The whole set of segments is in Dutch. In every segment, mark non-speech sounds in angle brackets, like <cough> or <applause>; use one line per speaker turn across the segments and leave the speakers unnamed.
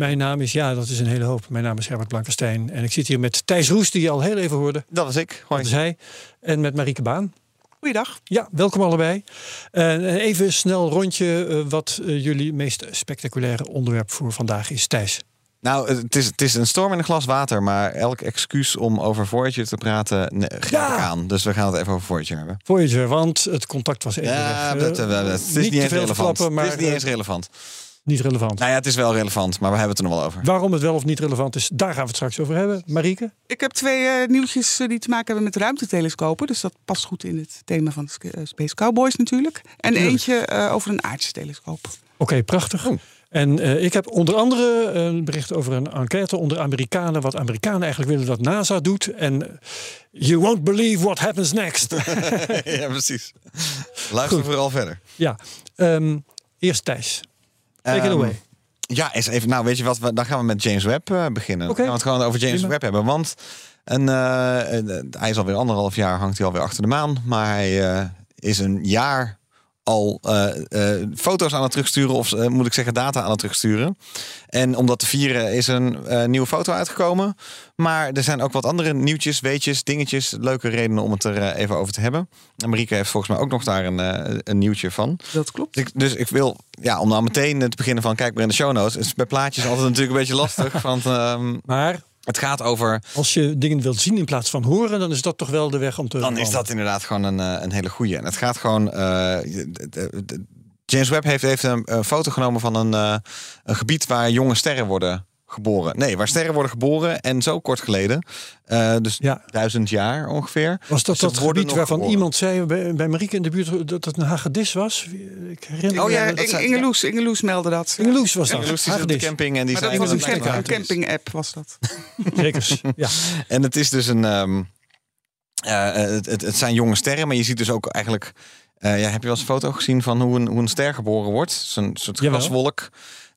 Mijn naam is, ja, dat is een hele hoop. Mijn naam is Herbert Blankenstein. En ik zit hier met Thijs Roes, die je al heel even hoorde.
Dat was ik.
Dat is hij. En met Marieke Baan.
Goeiedag.
Ja, welkom allebei. En even snel rondje eh, wat eh, jullie meest spectaculaire onderwerp voor vandaag is. Thijs.
Nou, het is, het is een storm in een glas water, maar elk excuus om over Voyager te praten nee,
Ja.
ik aan. Dus we gaan het even over Voyager hebben.
Voyager, want het contact was even
Ja,
weg.
dat,
Eh,
dat- het is
niet
niet,
te
eens
veel
relevant.
maar
het is niet eens relevant.
Niet relevant.
Nou ja, het is wel relevant, maar we hebben het er nog wel over.
Waarom het wel of niet relevant is, daar gaan we het straks over hebben. Marieke?
Ik heb twee eh, nieuwtjes eh, die te maken hebben met ruimtetelescopen. Dus dat past goed in het thema van eh, Space Cowboys natuurlijk. En eentje eh, over een aardse telescoop.
Oké, prachtig.
Oh.
En eh, ik heb onder andere een bericht over een enquête onder Amerikanen. Wat Amerikanen eigenlijk willen dat NASA doet. En you won't believe what happens next. <laughs>
ja, precies. Luister
Goed.
vooral verder.
ja, ehm, eerst Thijs. Take it
Ehm,
away.
Ja, eens even. Nou, weet je wat? we- Dan gaan we met James Webb eh, beginnen.
Oké.
Dan gaan we het gewoon over James
Prima.
Webb hebben. Want een, eh, eh, hij is alweer anderhalf jaar, hangt hij alweer achter de maan. Maar hij is een jaar al eh, eh, foto's aan het terugsturen. Of eh, moet ik zeggen, data aan het terugsturen. En om dat te vieren is een eh, nieuwe foto uitgekomen. Maar er zijn ook wat andere nieuwtjes, weetjes, dingetjes. Leuke redenen om het er even over te hebben. En Marieke heeft volgens mij ook nog daar een, een nieuwtje van.
Dat klopt.
Dus ik, dus ik wil, ja, om nou meteen te beginnen van kijk maar in de show notes. Is bij plaatjes altijd natuurlijk een beetje lastig. <laughs> Want ehm,
Maar
het gaat over.
als je dingen wilt zien in plaats van horen, dan is dat toch wel de weg om te.
Dan is dat inderdaad gewoon een, eh, een hele goeie. En het gaat gewoon. eh, de- de- de- James Webb heeft, heeft een, een foto genomen van een, eh, een gebied waar jonge sterren worden geboren. Nee, waar sterren worden geboren en zo kort geleden. eh, dus
Ja.
duizend jaar ongeveer.
Was dat
Ze
dat gebied waarvan
geboren.
iemand zei bij, bij Marieke in de buurt dat het een hagedis was? Ik herinner
Oh
me
ja,
dat-
dat
Ingeloes, Ingeloes meldde dat.
Ingeloes was dat.
Ingeloes de
Hagedis.
camping en die
Maar dat was een, camp- een
hagedis.
camping-app, was dat. <laughs>
Zekers. Ja.
En het is dus een. ehm, eh, het, het, het zijn jonge sterren, maar je ziet dus ook eigenlijk. eh, ja, heb je wel eens een foto gezien van hoe een, hoe een ster geboren wordt? Zo'n soort
Jawel.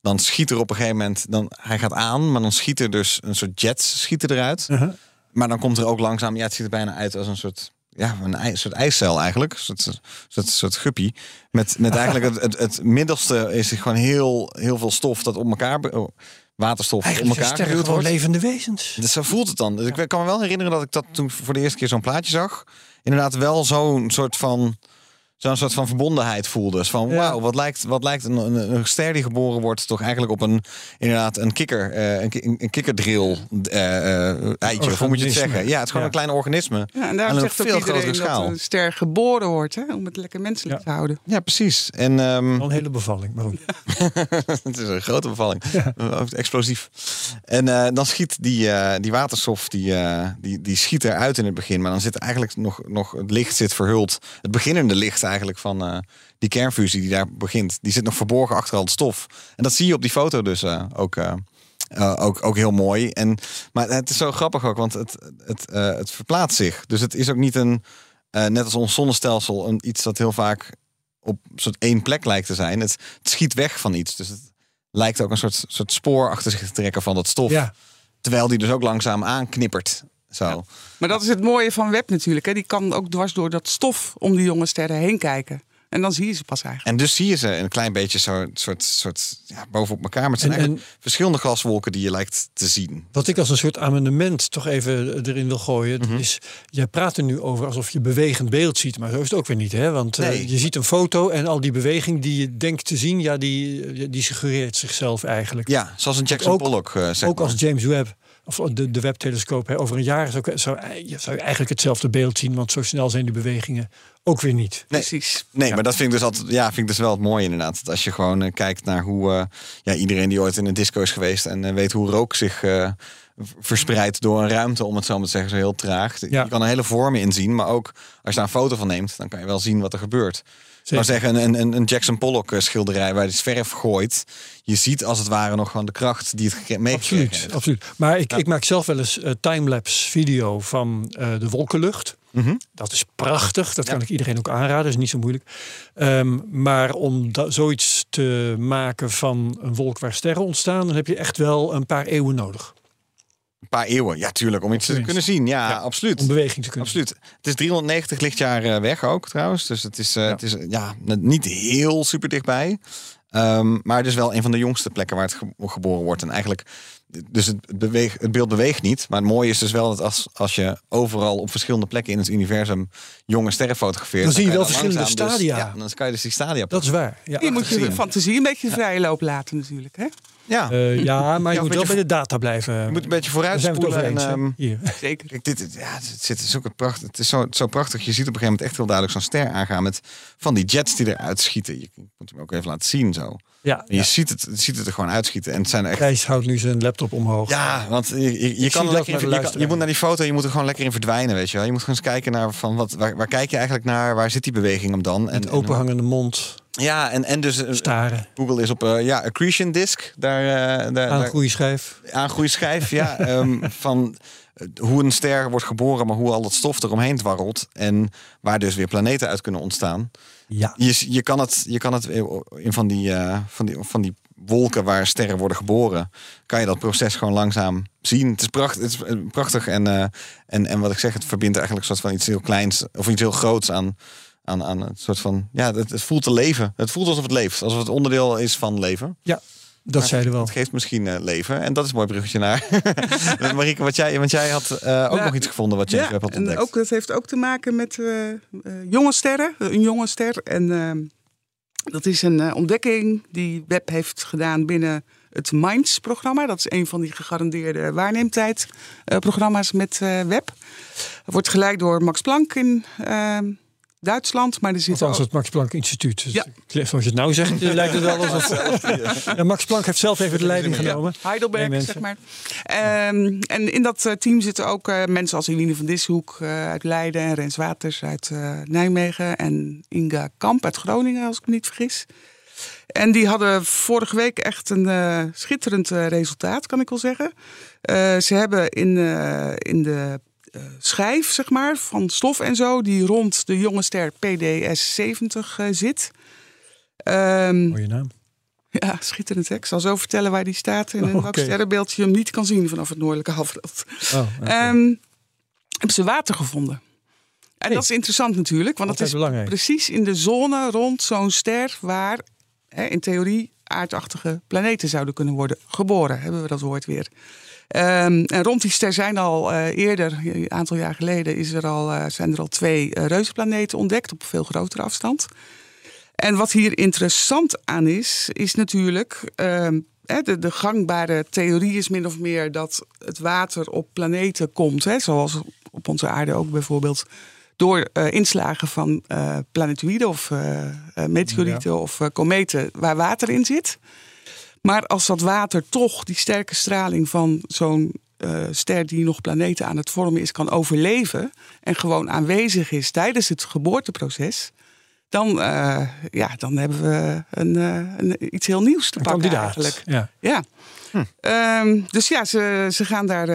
Dan schiet er op een gegeven moment. Dan, hij gaat aan, maar dan schiet er dus een soort jets schieten eruit.
Uh-huh.
Maar dan komt er ook langzaam. Ja, het ziet er bijna uit als een soort. Ja, een, ij- soort ijscel eigenlijk. Een soort, soort, soort guppy. Met, met eigenlijk het, het, het middelste is gewoon heel, heel veel stof dat op elkaar. oh, waterstof op
Eigenlijk zijn
elkaar wordt.
levende wezens.
Dus zo voelt het dan. Dus ik kan me wel herinneren dat ik dat toen voor de eerste keer zo'n plaatje zag. Inderdaad wel zo'n soort van... Zo'n soort van verbondenheid voelde. Dus van wauw, wat lijkt, wat lijkt een, een, een ster die geboren wordt... toch eigenlijk op een, inderdaad, een kikker, eh, een, ki- een kikkerdrill eh, eh, eitje. Of hoe moet je het zeggen? Ja, het is gewoon
Ja.
een klein organisme.
Ja, en
een
zegt ook
veel
iedereen
grotere
dat
schaal.
een ster geboren wordt. Hè, om het lekker menselijk
Ja.
te houden.
Ja, precies. En ehm,
een hele bevalling. Maar goed. <laughs> <laughs>
het is een grote bevalling. Explosief. En eh, dan schiet die, eh, die waterstof, die, eh, die, die schiet eruit in het begin. Maar dan zit eigenlijk nog, nog het licht zit verhuld. Het beginnende licht eigenlijk van eh, die kernfusie die daar begint. Die zit nog verborgen achter al het stof. En dat zie je op die foto dus eh, ook, eh, ook, ook heel mooi. En, maar het is zo grappig ook, want het, het, het verplaatst zich. Dus het is ook niet een, net als ons zonnestelsel, een, iets dat heel vaak op soort één plek lijkt te zijn. Het, het schiet weg van iets. Dus het lijkt ook een soort, soort spoor achter zich te trekken van dat stof.
Ja.
Terwijl die dus ook langzaam aanknippert. Zo.
Maar dat is het mooie van Web natuurlijk. Hè. Die kan ook dwars door dat stof om die jonge sterren heen kijken. En dan zie je ze pas eigenlijk.
En dus zie je ze een klein beetje zo soort, soort ja, bovenop elkaar. Maar het zijn
En-
eigenlijk verschillende gaswolken die je lijkt te zien.
Wat ik als een soort amendement toch even erin wil gooien,
Mhm.
is: jij praat er nu over alsof je bewegend beeld ziet, maar zo is het ook weer niet, hè? Want eh, je ziet een foto en al die beweging die je denkt te zien, ja, die, die suggereert zichzelf eigenlijk.
Ja, zoals een Jackson
Ook-
Pollock. eh, zeg
ook
maar.
als James Webb of de, de Webb-telescoop hè, over een jaar zou, zou, je- zou je eigenlijk hetzelfde beeld zien, want zo snel zijn die bewegingen ook weer niet.
Nee.
Precies.
Nee, maar dat vind ik dus altijd, ja, vind ik dus wel het mooie inderdaad. Dat als je gewoon eh, kijkt naar hoe eh, ja, iedereen die ooit in een disco is geweest en eh, weet hoe rook zich eh, verspreidt door een ruimte, om het zo maar te zeggen, zo heel traag.
Ja.
Je kan er hele vormen in zien, maar ook als je daar een foto van neemt, dan kan je wel zien wat er gebeurt. Zou zeggen, een, een, een Jackson Pollock eh, schilderij waar hij verf gooit. Je ziet als het ware nog gewoon de kracht die het meegekregen
Absoluut, absoluut. Maar ik, ik maak zelf wel eens eh, timelapse video van eh, de wolkenlucht.
Mhm.
Dat is prachtig. Dat kan ik iedereen ook aanraden. Dat is niet zo moeilijk. Ehm, maar om zoiets te maken van een wolk waar sterren ontstaan, dan heb je echt wel een paar eeuwen nodig
paar eeuwen, ja tuurlijk, om iets te kunnen zien. Ja,
Ja,
absoluut.
om beweging te kunnen.
Absoluut. Het is 390 lichtjaar eh, weg ook trouwens. Dus het is, eh, het is eh, ja, niet heel super dichtbij. Ehm, maar het is wel een van de jongste plekken waar het ge- geboren wordt. En eigenlijk, dus het, beweeg, het beeld beweegt niet. Maar het mooie is dus wel dat als, als je overal op verschillende plekken in het universum jonge sterren fotografeert.
Dan zie je wel verschillende
dus-
stadia.
ja, dan kan je dus die stadia.
Dat is waar. Ja,
Je moet je fantasie een beetje vrije loop laten natuurlijk. Hè?
Ja,
Eh, ja <laughs> maar je
Ja,
moet wel bij de data blijven.
je moet een beetje vooruit spoelen. En, ehm,
Hier. <laughs>
Zeker.
Kijk, dit, ja, het zit, is ook prachtig. Het is zo, zo prachtig. Je ziet op een gegeven moment echt heel duidelijk zo'n ster aangaan met van die jets die eruit schieten. Je moet hem ook even laten zien zo.
Ja,
En je
ja.
ziet, het, ziet het er gewoon uitschieten. En het zijn echt.
Thijs houdt nu zijn laptop omhoog.
Ja, want je, je, kan er lekker in, je, kan- je
luisteraar.
moet naar die foto, je moet er gewoon lekker in verdwijnen, weet je wel. Je moet gewoon eens kijken naar van wat, waar, waar kijk je eigenlijk naar, waar zit die beweging op dan?
Met
en,
openhangende mond,
ja, en, en dus eh,
staren,
Google is op eh, ja, accretion disk, daar, eh, daar, daar
aangroeischijf.
aangroeischijf, ja, <laughs> ehm, van hoe een ster wordt geboren, maar hoe al dat stof eromheen dwarrelt en waar dus weer planeten uit kunnen ontstaan.
Ja.
Je, je, kan, het, je kan het in van die, van, die, van die wolken waar sterren worden geboren, kan je dat proces gewoon langzaam zien. Het is, pracht, het is prachtig en, en, en wat ik zeg, het verbindt eigenlijk een soort van iets heel kleins of iets heel groots aan, aan, aan een soort van, ja, het, het voelt te leven. Het voelt alsof het leeft, alsof het onderdeel is van leven.
Ja, dat zeiden we wel.
Het geeft misschien eh, leven en dat is een mooi bruggetje naar. <laughs> Marieke, wat jij, want jij had eh, ook
Ja.
nog iets gevonden wat James
Ja,
Webb had
en
ontdekt.
ook, dat heeft ook te maken met eh, jonge sterren, een jonge ster. En ehm, dat is een eh, ontdekking die Webb heeft gedaan binnen het MINDS-programma. Dat is een van die gegarandeerde waarneemtijd-programma's met eh Webb. Het wordt geleid door Max Planck in ehm, Duitsland, maar er zit
Althans,
ook...
het Max Planck Instituut. Dus
Ja.
ik- Zoals je het nou zegt, eh, lijkt het wel alsof... Ja, Max Planck heeft zelf even de leiding genomen.
Heidelberg,
Nee,
zeg maar. Ehm, en in dat eh, team zitten ook eh, mensen als Eline van Dishoek eh, uit Leiden... en Rens Waters uit eh, Nijmegen en Inga Kamp uit Groningen, als ik me niet vergis. En die hadden vorige week echt een eh, schitterend eh, resultaat, kan ik wel zeggen. Eh, ze hebben in, eh, in de schijf, zeg maar, van stof en zo... die rond de jonge ster PDS-70 eh, zit... Ehm,
Mooie naam.
ja, schitterend. Hè? Ik zal zo vertellen waar die staat en in
Oh,
welk
oké.
sterrenbeeld je hem niet kan zien vanaf het noordelijke halfrond.
Oh.
Ehm, hebben ze water gevonden. En dat is interessant natuurlijk, want
Altijd
het is
belangrijk.
precies in de zone rond zo'n ster waar hè, in theorie aardachtige planeten zouden kunnen worden geboren. Hebben we dat woord weer. Ehm, en rond die ster zijn al eh, eerder, een aantal jaar geleden, is er al, eh, zijn er al twee eh, reuzenplaneten ontdekt op veel grotere afstand. En wat hier interessant aan is, is natuurlijk. ehm, de, de gangbare theorie is min of meer dat het water op planeten komt, hè, zoals op onze aarde ook bijvoorbeeld, door inslagen van eh planetoïden of meteorieten of kometen waar water in zit. Maar als dat water toch die sterke straling van zo'n eh, ster die nog planeten aan het vormen is, kan overleven en gewoon aanwezig is tijdens het geboorteproces, dan, eh, ja, dan hebben we een, eh, een, iets heel nieuws te
Een
pakken
kandidaat.
eigenlijk.
Ja.
Ja. Ehm, dus ja, ze, ze gaan daar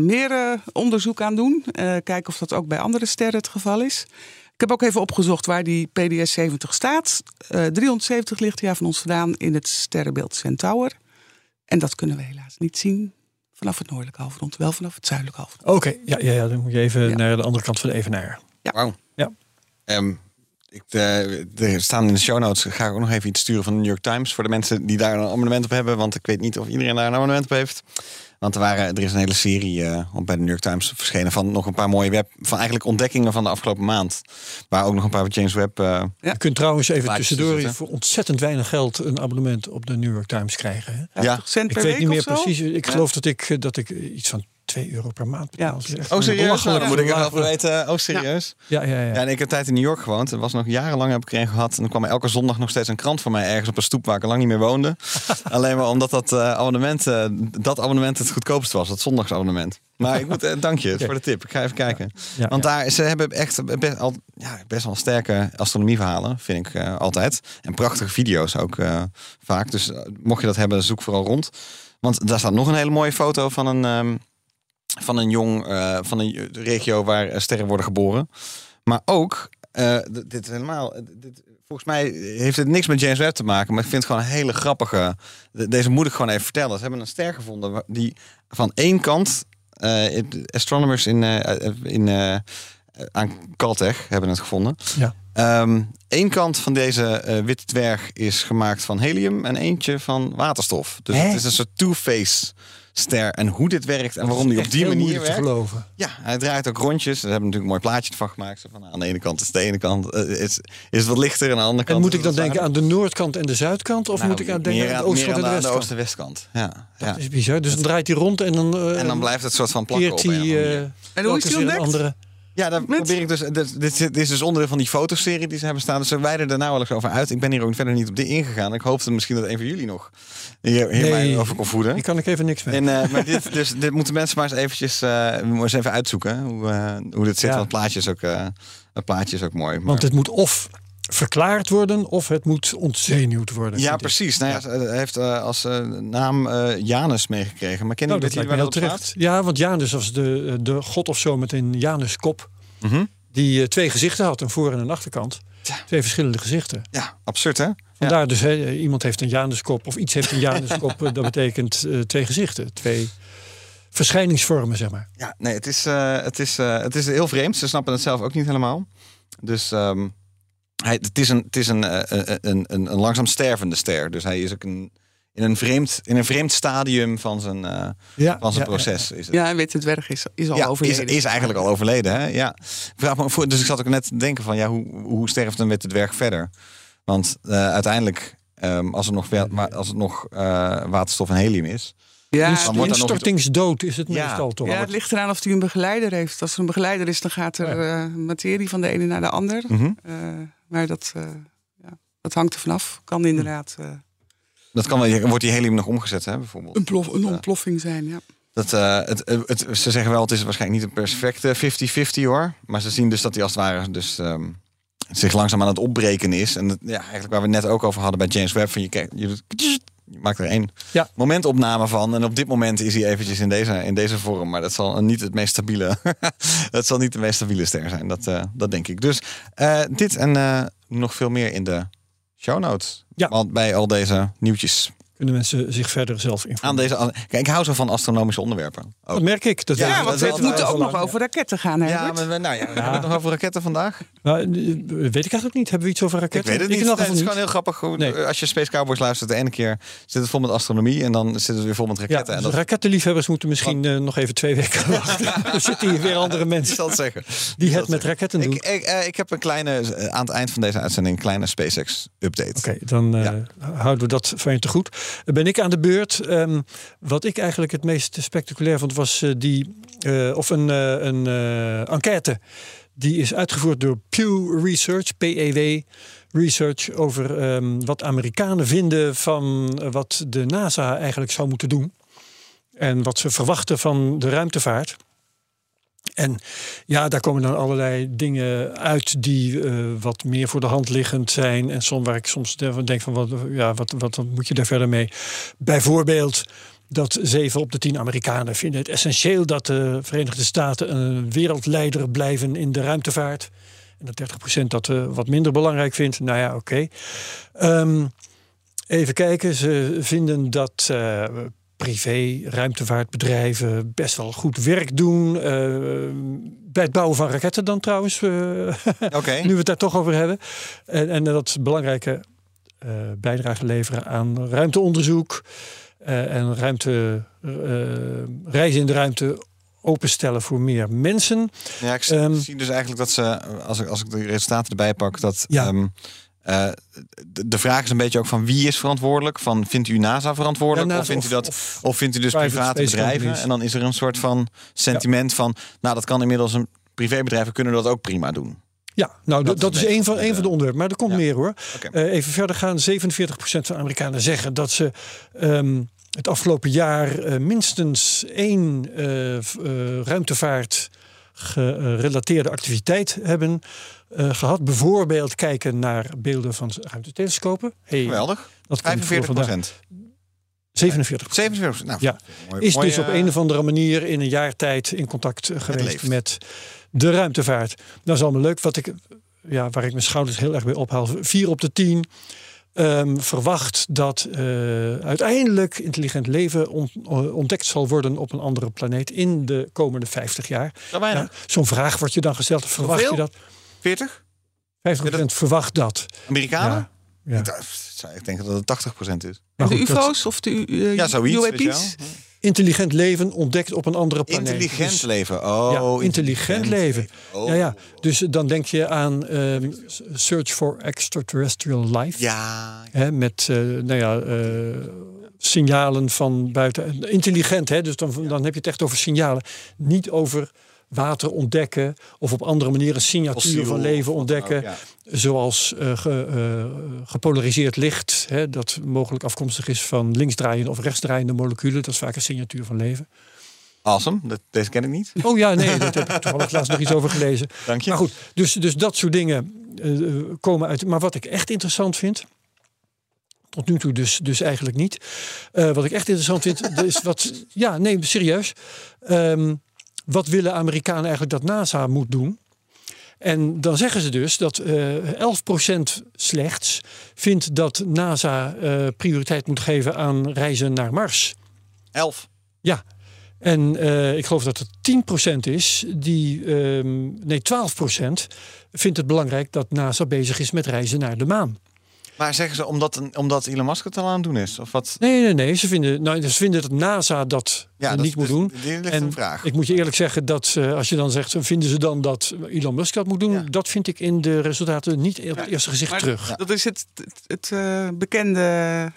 meer onderzoek aan doen. Eh, kijken of dat ook bij andere sterren het geval is. Ik heb ook even opgezocht waar die PDS 70 staat. Eh 370 lichtjaar van ons vandaan in het sterrenbeeld Centaur. En dat kunnen we helaas niet zien vanaf het noordelijke halfrond. Wel vanaf het zuidelijke halfrond.
Oké, ja, ja, ja, dan moet je even
Ja.
naar de andere kant van de evenaar.
Wauw.
Ja.
Ehm, ik, eh, er staan in de show notes, ga ik ook nog even iets sturen van de New York Times voor de mensen die daar een abonnement op hebben, want ik weet niet of iedereen daar een abonnement op heeft. Want er, waren, er is een hele serie eh, op bij de New York Times verschenen van nog een paar mooie web, van eigenlijk ontdekkingen van de afgelopen maand. Waar ook nog een paar James Webb. eh,
Je kunt trouwens even tussendoor voor ontzettend weinig geld een abonnement op de New York Times krijgen. Hè?
50
Ja.
cent
Ik
per
weet
week
niet meer precies. Ik
Ja.
geloof dat ik, eh, dat ik iets van 2 euro per maand
Ja.
betaald.
Oh, serieus? Nou, dan moet ik wel weten. Oh, serieus?
Ja, ja, ja.
Ja, en ik heb tijd in New York gewoond. Er was nog jarenlang heb ik er een gehad. En dan kwam er elke zondag nog steeds een krant van mij ergens op een stoep waar ik al lang niet meer woonde. <laughs> Alleen maar omdat dat eh, abonnement, eh, dat abonnement het goedkoopst was, dat zondagsabonnement. Maar ik moet, eh, dank je <laughs> voor de tip. Ik ga even kijken.
Ja,
Want
ja.
daar, ze hebben echt best, al, ja, best wel sterke astronomieverhalen, vind ik eh, altijd. En prachtige video's ook eh, vaak. Dus mocht je dat hebben, zoek vooral rond. Want daar staat nog een hele mooie foto van een, ehm, van een jong, eh, van een regio waar sterren worden geboren. Maar ook, eh, dit is helemaal, eh, dit, volgens mij heeft het niks met James Webb te maken, maar ik vind het gewoon een hele grappige. de- Deze moet ik gewoon even vertellen. Ze hebben een ster gevonden die van één kant, eh, astronomers in, in, aan Caltech hebben het gevonden.
Ja.
Ehm Eén kant van deze witte dwerg is gemaakt van helium en eentje van waterstof. Dus
Hè?
het is een soort two-face ster. En hoe dit werkt en waarom die op die manier
te
werkt.
geloven.
Ja, hij draait ook rondjes. Ze hebben natuurlijk een mooi plaatje van gemaakt. Zo van, nou, aan de ene kant is de ene kant eh, is, is het wat lichter en aan de andere kant.
En moet ik dan denken
zwaarder.
aan de noordkant en de zuidkant? Of
Nou,
moet ik aan denken aan de oostkant en de
aan de,
westkant?
oost- en westkant. Ja,
Dat
ja.
is bizar. Dus dan draait hij rond en dan, eh,
En dan blijft het soort van plakken op.
hij... eh.
En hoe is
een
ontdekt?
andere.
Ja, dan
Met-
probeer ik dus. Dit, dit, dit is dus onderdeel van die fotoserie die ze hebben staan. Dus ze wijden er wel eens over uit. Ik ben hier ook verder niet op dit ingegaan. Ik hoopte misschien dat een van jullie nog hier, hier
Nee,
mij over kon voeden.
Hier kan ik even niks mee.
En, eh, maar dit, dus, dit moeten mensen maar eens eventjes moeten eens even uitzoeken. Hoe, eh, hoe dit zit.
Ja.
Want het plaatje is ook, het plaatje is ook mooi. Maar...
Want het moet of verklaard worden of het moet ontzenuwd worden.
ja, precies. Nou, ja, Hij heeft eh, als eh, naam eh, Janus meegekregen. Maar ken
Nou,
je
dat lijkt me heel terecht. Ja, want Janus was de, de god of zo met een Januskop.
Mhm.
Die twee gezichten had, een voor- en een achterkant. Twee verschillende gezichten.
Ja, absurd hè?
Vandaar dus, hè, iemand heeft een Januskop of iets heeft een Januskop. <laughs> dat betekent twee gezichten. Twee verschijningsvormen, zeg maar.
Ja, nee, het is, het, is, het is heel vreemd. Ze snappen het zelf ook niet helemaal. Dus ehm, hij, het is, een, het is een, eh, een, een, een, een langzaam stervende ster. Dus hij is ook een, in, een vreemd, in een vreemd stadium van zijn, eh,
Ja,
van zijn
ja,
proces. Is het.
Ja, en Witte Dwerg is, is al
Ja, is,
overleden.
is eigenlijk al overleden. Hè? Ja. Vraag me voor, dus ik zat ook net te denken van ja, hoe, hoe sterft een witte dwerg verder? Want eh, uiteindelijk, ehm, als, er nog, als het nog eh, waterstof en helium is.
Ja,
Instortingsdood is het
Ja.
meestal toch?
ja, het ligt eraan of hij een begeleider heeft. Als er een begeleider is, dan gaat er
Ja.
eh, materie van de ene naar de ander. Eh, maar dat, eh, ja, dat hangt er vanaf. Kan inderdaad eh,
Dat kan wel, wordt die helium nog omgezet, hè, bijvoorbeeld.
een, plof, een ontploffing zijn. Ja.
Dat, eh, het, ze zeggen wel, het is waarschijnlijk niet een perfecte 50-50 hoor. Maar ze zien dus dat hij als het ware dus, ehm, zich langzaam aan het opbreken is. En dat, ja, eigenlijk waar we het net ook over hadden bij James Webb. Van je, kijkt, je, je maakt er één
Ja.
momentopname van. En op dit moment is hij eventjes in deze, in deze vorm. Maar dat zal niet het meest stabiele, <laughs> dat zal niet de meest stabiele ster zijn. Dat, eh, dat denk ik. Dus eh, dit en eh, nog veel meer in de show notes.
Ja.
Want bij al deze nieuwtjes.
Kunnen mensen zich verder zelf
Aan
informeren.
deze, kijk, ik hou zo van astronomische onderwerpen. Ook.
Dat merk ik. Dat
Ja,
want
dat
het
is
moet
wel
ook nog over raketten gaan, hè?
Ja, maar we- nou ja, hebben we het nog over raketten vandaag?
Nou, eh, weet ik eigenlijk niet. Hebben we iets over
Ik
raketten?
weet het niet. Nee, het is gewoon heel grappig. Hoe,
Nee.
Als je Space Cowboys luistert, de ene keer zit het vol met astronomie en dan zit het weer vol met
Ja,
raketten. en
dus
dat
rakettenliefhebbers moeten misschien eh, nog even twee weken <laughs> wachten. er zitten hier weer andere <laughs>
ik
mensen
zal het zeggen.
die
Ik
het met
zeggen.
raketten doen.
Ik, ik, eh, ik heb een kleine, eh, aan het eind van deze uitzending, een kleine SpaceX update.
Oké, dan eh, houden we dat van je te goed. Dan ben ik aan de beurt. Ehm, wat ik eigenlijk het meest spectaculair vond, was eh, die, eh, of een, eh, een eh, enquête. Die is uitgevoerd door Pew Research, PEW Research, over ehm, wat Amerikanen vinden van eh, wat de NASA eigenlijk zou moeten doen. En wat ze verwachten van de ruimtevaart. En ja, daar komen dan allerlei dingen uit die eh, wat meer voor de hand liggend zijn. En soms waar ik soms denk van wat, ja, wat, wat, wat moet je daar verder mee? Bijvoorbeeld dat zeven op de tien Amerikanen vinden het essentieel dat de Verenigde Staten een wereldleider blijven in de ruimtevaart. En dat 30% dat eh, wat minder belangrijk vindt. Nou ja, oké. Ehm, even kijken, ze vinden dat eh, privé ruimtevaartbedrijven best wel goed werk doen. eh, bij het bouwen van raketten dan trouwens, <laughs>
Oké.
nu we het daar toch over hebben. En, en dat belangrijke bijdrage leveren aan ruimteonderzoek en ruimte, eh, reizen in de ruimte openstellen voor meer mensen.
Ja, ik
Ehm,
zie dus eigenlijk dat ze, als ik, als ik de resultaten erbij pak, dat
Ja.
ehm, Eh, de, de vraag is een beetje ook van wie is verantwoordelijk? Van vindt u NASA verantwoordelijk?
Ja,
of vindt u dat?
of-
Of, vindt u dus
private
bedrijven?
companies.
En dan is er een soort van sentiment van, nou dat kan inmiddels een privébedrijven kunnen dat ook prima doen.
Ja, nou
Dat
dat,
is een
van, een van de onderwerpen. Maar er komt
Ja.
meer hoor. Eh, even verder gaan. 47% van de Amerikanen zeggen dat ze ehm, het afgelopen jaar eh, minstens één eh, eh, ruimtevaart gerelateerde activiteit hebben eh, gehad. Bijvoorbeeld kijken naar beelden van ruimtetelescopen. Hey,
Geweldig.
dat komt voor
45
vandaag.
procent.
47
47 Nou,
Ja.
mooi-
is
mooi,
dus op
eh,
een of andere manier in een jaar tijd in contact eh, geweest met de ruimtevaart. Dat is allemaal leuk. Wat ik, ja, waar ik mijn schouders heel erg bij ophaal. Vier op de tien ehm, verwacht dat eh, uiteindelijk intelligent leven on- ontdekt zal worden op een andere planeet in de komende 50 jaar. Ja, Zo'n vraag wordt je dan gesteld. Verwacht je dat?
40?
50% verwacht dat.
Amerikanen?
Ja, ja.
Ik denk dat het 80 procent is.
Maar
de
dat-
UFO's of de uh,
Ja, zoiets.
UAP's?
Intelligent leven ontdekt op een andere planeet.
Intelligent
Dus-
leven. Oh,
ja, intelligent leven.
Oh.
Ja, ja. Dus dan denk je aan ehm, Search for Extraterrestrial Life.
Ja,
Hè, met eh, nou ja, eh, signalen van buiten. Intelligent, hè? dus dan, dan heb je het echt over signalen. Niet over water ontdekken of op andere manieren een signatuur
Fossiel
van leven ontdekken.
ook,
Zoals eh, ge- eh, gepolariseerd licht, hè, dat mogelijk afkomstig is van linksdraaiende of rechtsdraaiende moleculen. Dat is vaak een signatuur van leven.
Awesome. Dat, deze ken ik niet.
Oh ja, nee, daar heb ik toevallig laatst nog iets over gelezen. <laughs>
Dank je.
Maar goed, dus, dus dat soort dingen eh, komen uit. Maar wat ik echt interessant vind. Tot nu toe dus, dus eigenlijk niet. Wat ik echt interessant vind, <laughs> is wat. Ja, nee, serieus. Ehm, wat willen Amerikanen eigenlijk dat NASA moet doen? En dan zeggen ze dus dat eh 11% slechts vindt dat NASA eh, prioriteit moet geven aan reizen naar Mars.
11.
Ja, en eh, ik geloof dat het 10% is die, ehm, nee 12% vindt het belangrijk dat NASA bezig is met reizen naar de maan.
Maar zeggen ze omdat, een- omdat Elon Musk het al aan het doen is? Of wat?
Nee, nee, nee. Ze vinden, nou, ze vinden dat NASA dat
Ja, dat
niet moet doen.
dus- die ligt
En
een vraag.
ik moet je eerlijk zeggen dat eh, als je dan zegt, vinden ze dan dat Elon Musk dat moet doen?
Ja.
Dat vind ik in de resultaten niet op het eerste gezicht
Maar
terug.
Dat is het, het, het, eh, bekende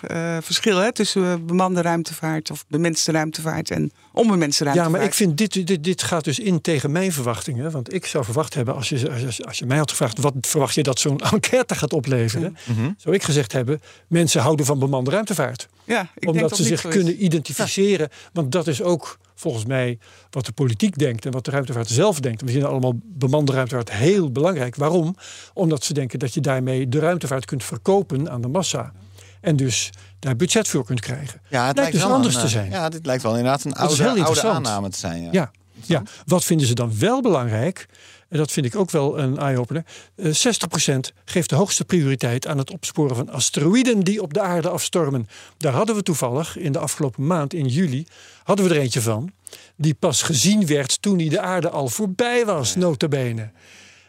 eh, verschil hè, tussen bemande ruimtevaart of bemenste ruimtevaart en onbemenste
Ja,
ruimtevaart.
maar ik vind dit, dit, dit gaat dus in tegen mijn verwachtingen. Want ik zou verwacht hebben, als je, als, als je mij had gevraagd... wat verwacht je dat zo'n <laughs> enquête gaat opleveren...
Mhm.
Zou ik gezegd hebben, mensen houden van bemande ruimtevaart.
ja, ik denk
omdat
dat
ze zich
is.
kunnen identificeren. Want dat is ook volgens mij wat de politiek denkt... en wat de ruimtevaart zelf denkt. We vinden allemaal bemande ruimtevaart heel belangrijk. Waarom? Omdat ze denken dat je daarmee de ruimtevaart kunt verkopen aan de massa. En dus daar budget voor kunt krijgen.
Ja, het
Lijkt dus
wel
anders
een,
te
eh,
zijn.
Ja, dit lijkt wel inderdaad een oude, oude aanname te zijn. Ja.
Ja, ja, wat vinden ze dan wel belangrijk? En dat vind ik ook wel een eye-opener. Eh, 60% geeft de hoogste prioriteit aan het opsporen van asteroïden die op de aarde afstormen. Daar hadden we toevallig in de afgelopen maand, in juli, hadden we er eentje van. Die pas gezien werd toen hij de aarde al voorbij was, nota bene.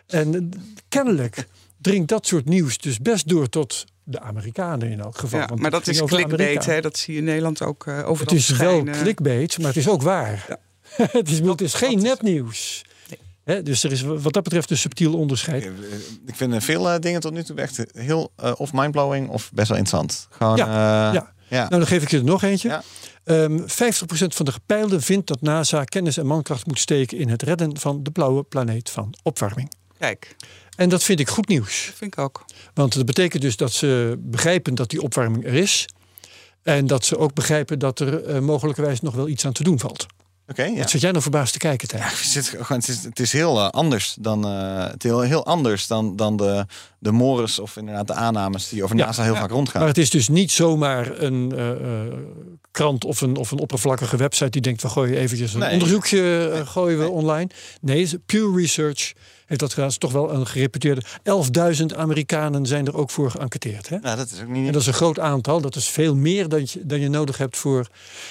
En eh, kennelijk dringt dat soort nieuws dus best door tot de Amerikanen in elk geval.
Ja,
want
maar dat is clickbait, hè? dat zie je in Nederland ook eh overal
Het is wel clickbait, maar het is ook waar. <laughs> het, is, het is geen nepnieuws. Dus er is wat dat betreft een subtiel onderscheid.
Ik ik vind eh, veel eh, dingen tot nu toe echt heel eh, of mindblowing of best wel interessant. Gewoon,
Ja,
ja,
ja.
ja.
Nou, dan geef ik je er nog eentje.
Ja.
Ehm 50% van de gepeilden vindt dat NASA kennis en mankracht moet steken in het redden van de blauwe planeet van opwarming.
Kijk,
En dat vind ik goed nieuws.
dat vind ik ook.
Want dat betekent dus dat ze begrijpen dat die opwarming er is. En dat ze ook begrijpen dat er eh, mogelijkerwijs nog wel iets aan te doen valt.
Oké, ja.
Wat zit jij nou verbaasd te kijken?
Ja, het, is, het, is, het is heel eh, anders dan, eh, het is heel, heel anders dan, dan de, de mores of inderdaad de aannames die over
Ja,
NASA heel vaak rondgaan.
Maar het is dus niet zomaar een eh, krant of een, of een oppervlakkige website die denkt: we gooien eventjes een
Nee.
onderzoekje gooien we online. Nee, ze- Pew Research heeft dat gedaan. Is toch wel een gereputeerde. 11.000 Amerikanen zijn er ook voor geënquêteerd. Hè?
nou, dat is ook niet.
En dat is een groot aantal. Dat is veel meer dan je, dan je nodig hebt voor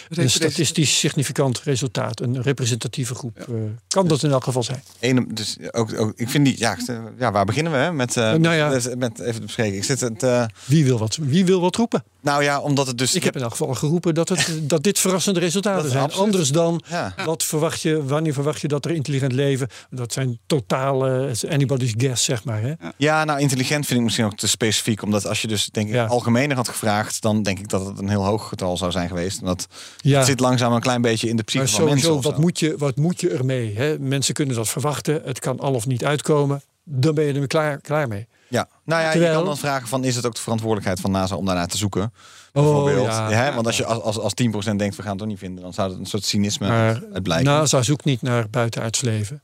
een statistisch significant resultaat. Een representatieve groep. eh, kan dat in elk geval zijn.
Ene, dus ook, ook, ik vind die, ja, ja, waar beginnen we hè? met,
nou ja.
met, met even te bespreken. Ik zit het, eh,
Wie wil wat, wie wil wat roepen?
Nou ja, omdat het dus...
Ik heb in elk geval geroepen dat, het, <laughs> dat dit verrassende resultaten
Dat
zijn.
absoluut.
Anders dan
Ja.
wat verwacht je, wanneer verwacht je dat er intelligent leven. Dat zijn totale anybody's guess, zeg maar. Hè?
Ja, nou intelligent vind ik misschien ook te specifiek. Omdat als je dus denk ik
Ja.
algemener had gevraagd... dan denk ik dat het een heel hoog getal zou zijn geweest. En dat
Ja.
zit langzaam een klein beetje in de psyche
Maar
van mensen.
sowieso,
of
wat
zo.
moet, je, wat moet je ermee? Hè? Mensen kunnen dat verwachten. Het kan al of niet uitkomen. Dan ben je er klaar, klaar mee.
Ja, nou ja, je kan dan vragen van... is het ook de verantwoordelijkheid van NASA om daarnaar te zoeken?
Oh,
Bijvoorbeeld.
ja.
hè? Want als je als, als, als 10% denkt, we gaan het toch niet vinden... dan zou het een soort cynisme
Maar
uit blijken.
NASA zoekt niet naar buitenaards leven.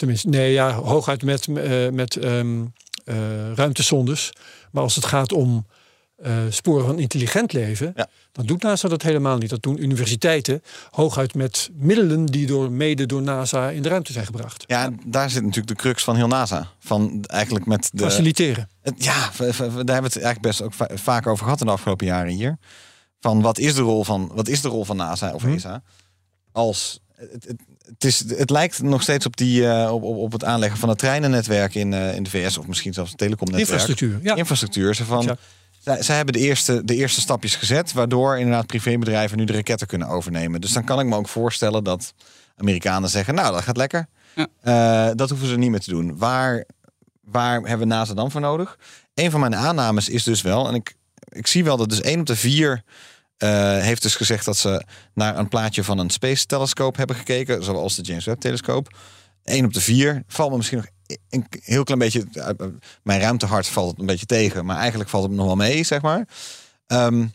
Tenminste, nee, ja, hooguit met, eh, met ehm, eh, ruimtesondes. Maar als het gaat om eh, sporen van intelligent leven,
Ja.
dan doet NASA dat helemaal niet. Dat doen universiteiten hooguit met middelen die door, mede door NASA in de ruimte zijn gebracht.
Ja, daar zit natuurlijk de crux van heel NASA. Van eigenlijk met de...
Faciliteren.
Het- Ja, daar hebben we het eigenlijk best ook va- vaak over gehad in de afgelopen jaren hier. Van wat is de rol van, wat is de rol van NASA of
Hm.
ESA? Als, het, het, het, is, het lijkt nog steeds op, die, eh, op, op, op het aanleggen van het treinennetwerk in, eh, in de VS. Of misschien zelfs het telecomnetwerk.
Infrastructuur. Ja.
Infrastructuur. Zo van,
Ja.
zij, zij hebben de eerste, de eerste stapjes gezet. Waardoor inderdaad privébedrijven nu de raketten kunnen overnemen. Dus dan kan ik me ook voorstellen dat Amerikanen zeggen... nou, dat gaat lekker.
Ja.
Eh, dat hoeven ze niet meer te doen. Waar, waar hebben we NASA dan voor nodig? Een van mijn aannames is dus wel, en ik, ik zie wel dat dus één op de vier eh, heeft dus gezegd dat ze naar een plaatje van een space telescoop hebben gekeken, zoals de James Webb telescoop. Eén op de vier valt me misschien nog een heel klein beetje, uit mijn ruimtehart valt een beetje tegen, maar eigenlijk valt het me nog wel mee, zeg maar. Ehm,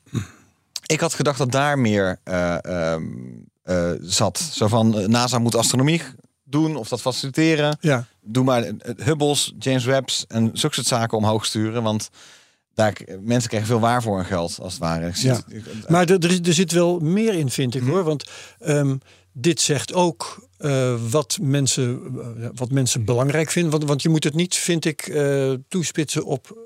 ik had gedacht dat daar meer eh, ehm, eh, zat. Zo van eh, NASA moet astronomie doen of dat faciliteren
Ja.
doe maar eh, Hubbles, James Webb's en zulke soort zaken omhoog sturen. Want daar, mensen krijgen veel waar voor hun geld, als het ware.
Ja. Maar er, er, er zit wel meer in, vind ik
Mhm.
hoor. Want ehm, dit zegt ook eh, wat, mensen, eh, wat mensen belangrijk vinden. Want, want je moet het niet, vind ik, eh, toespitsen op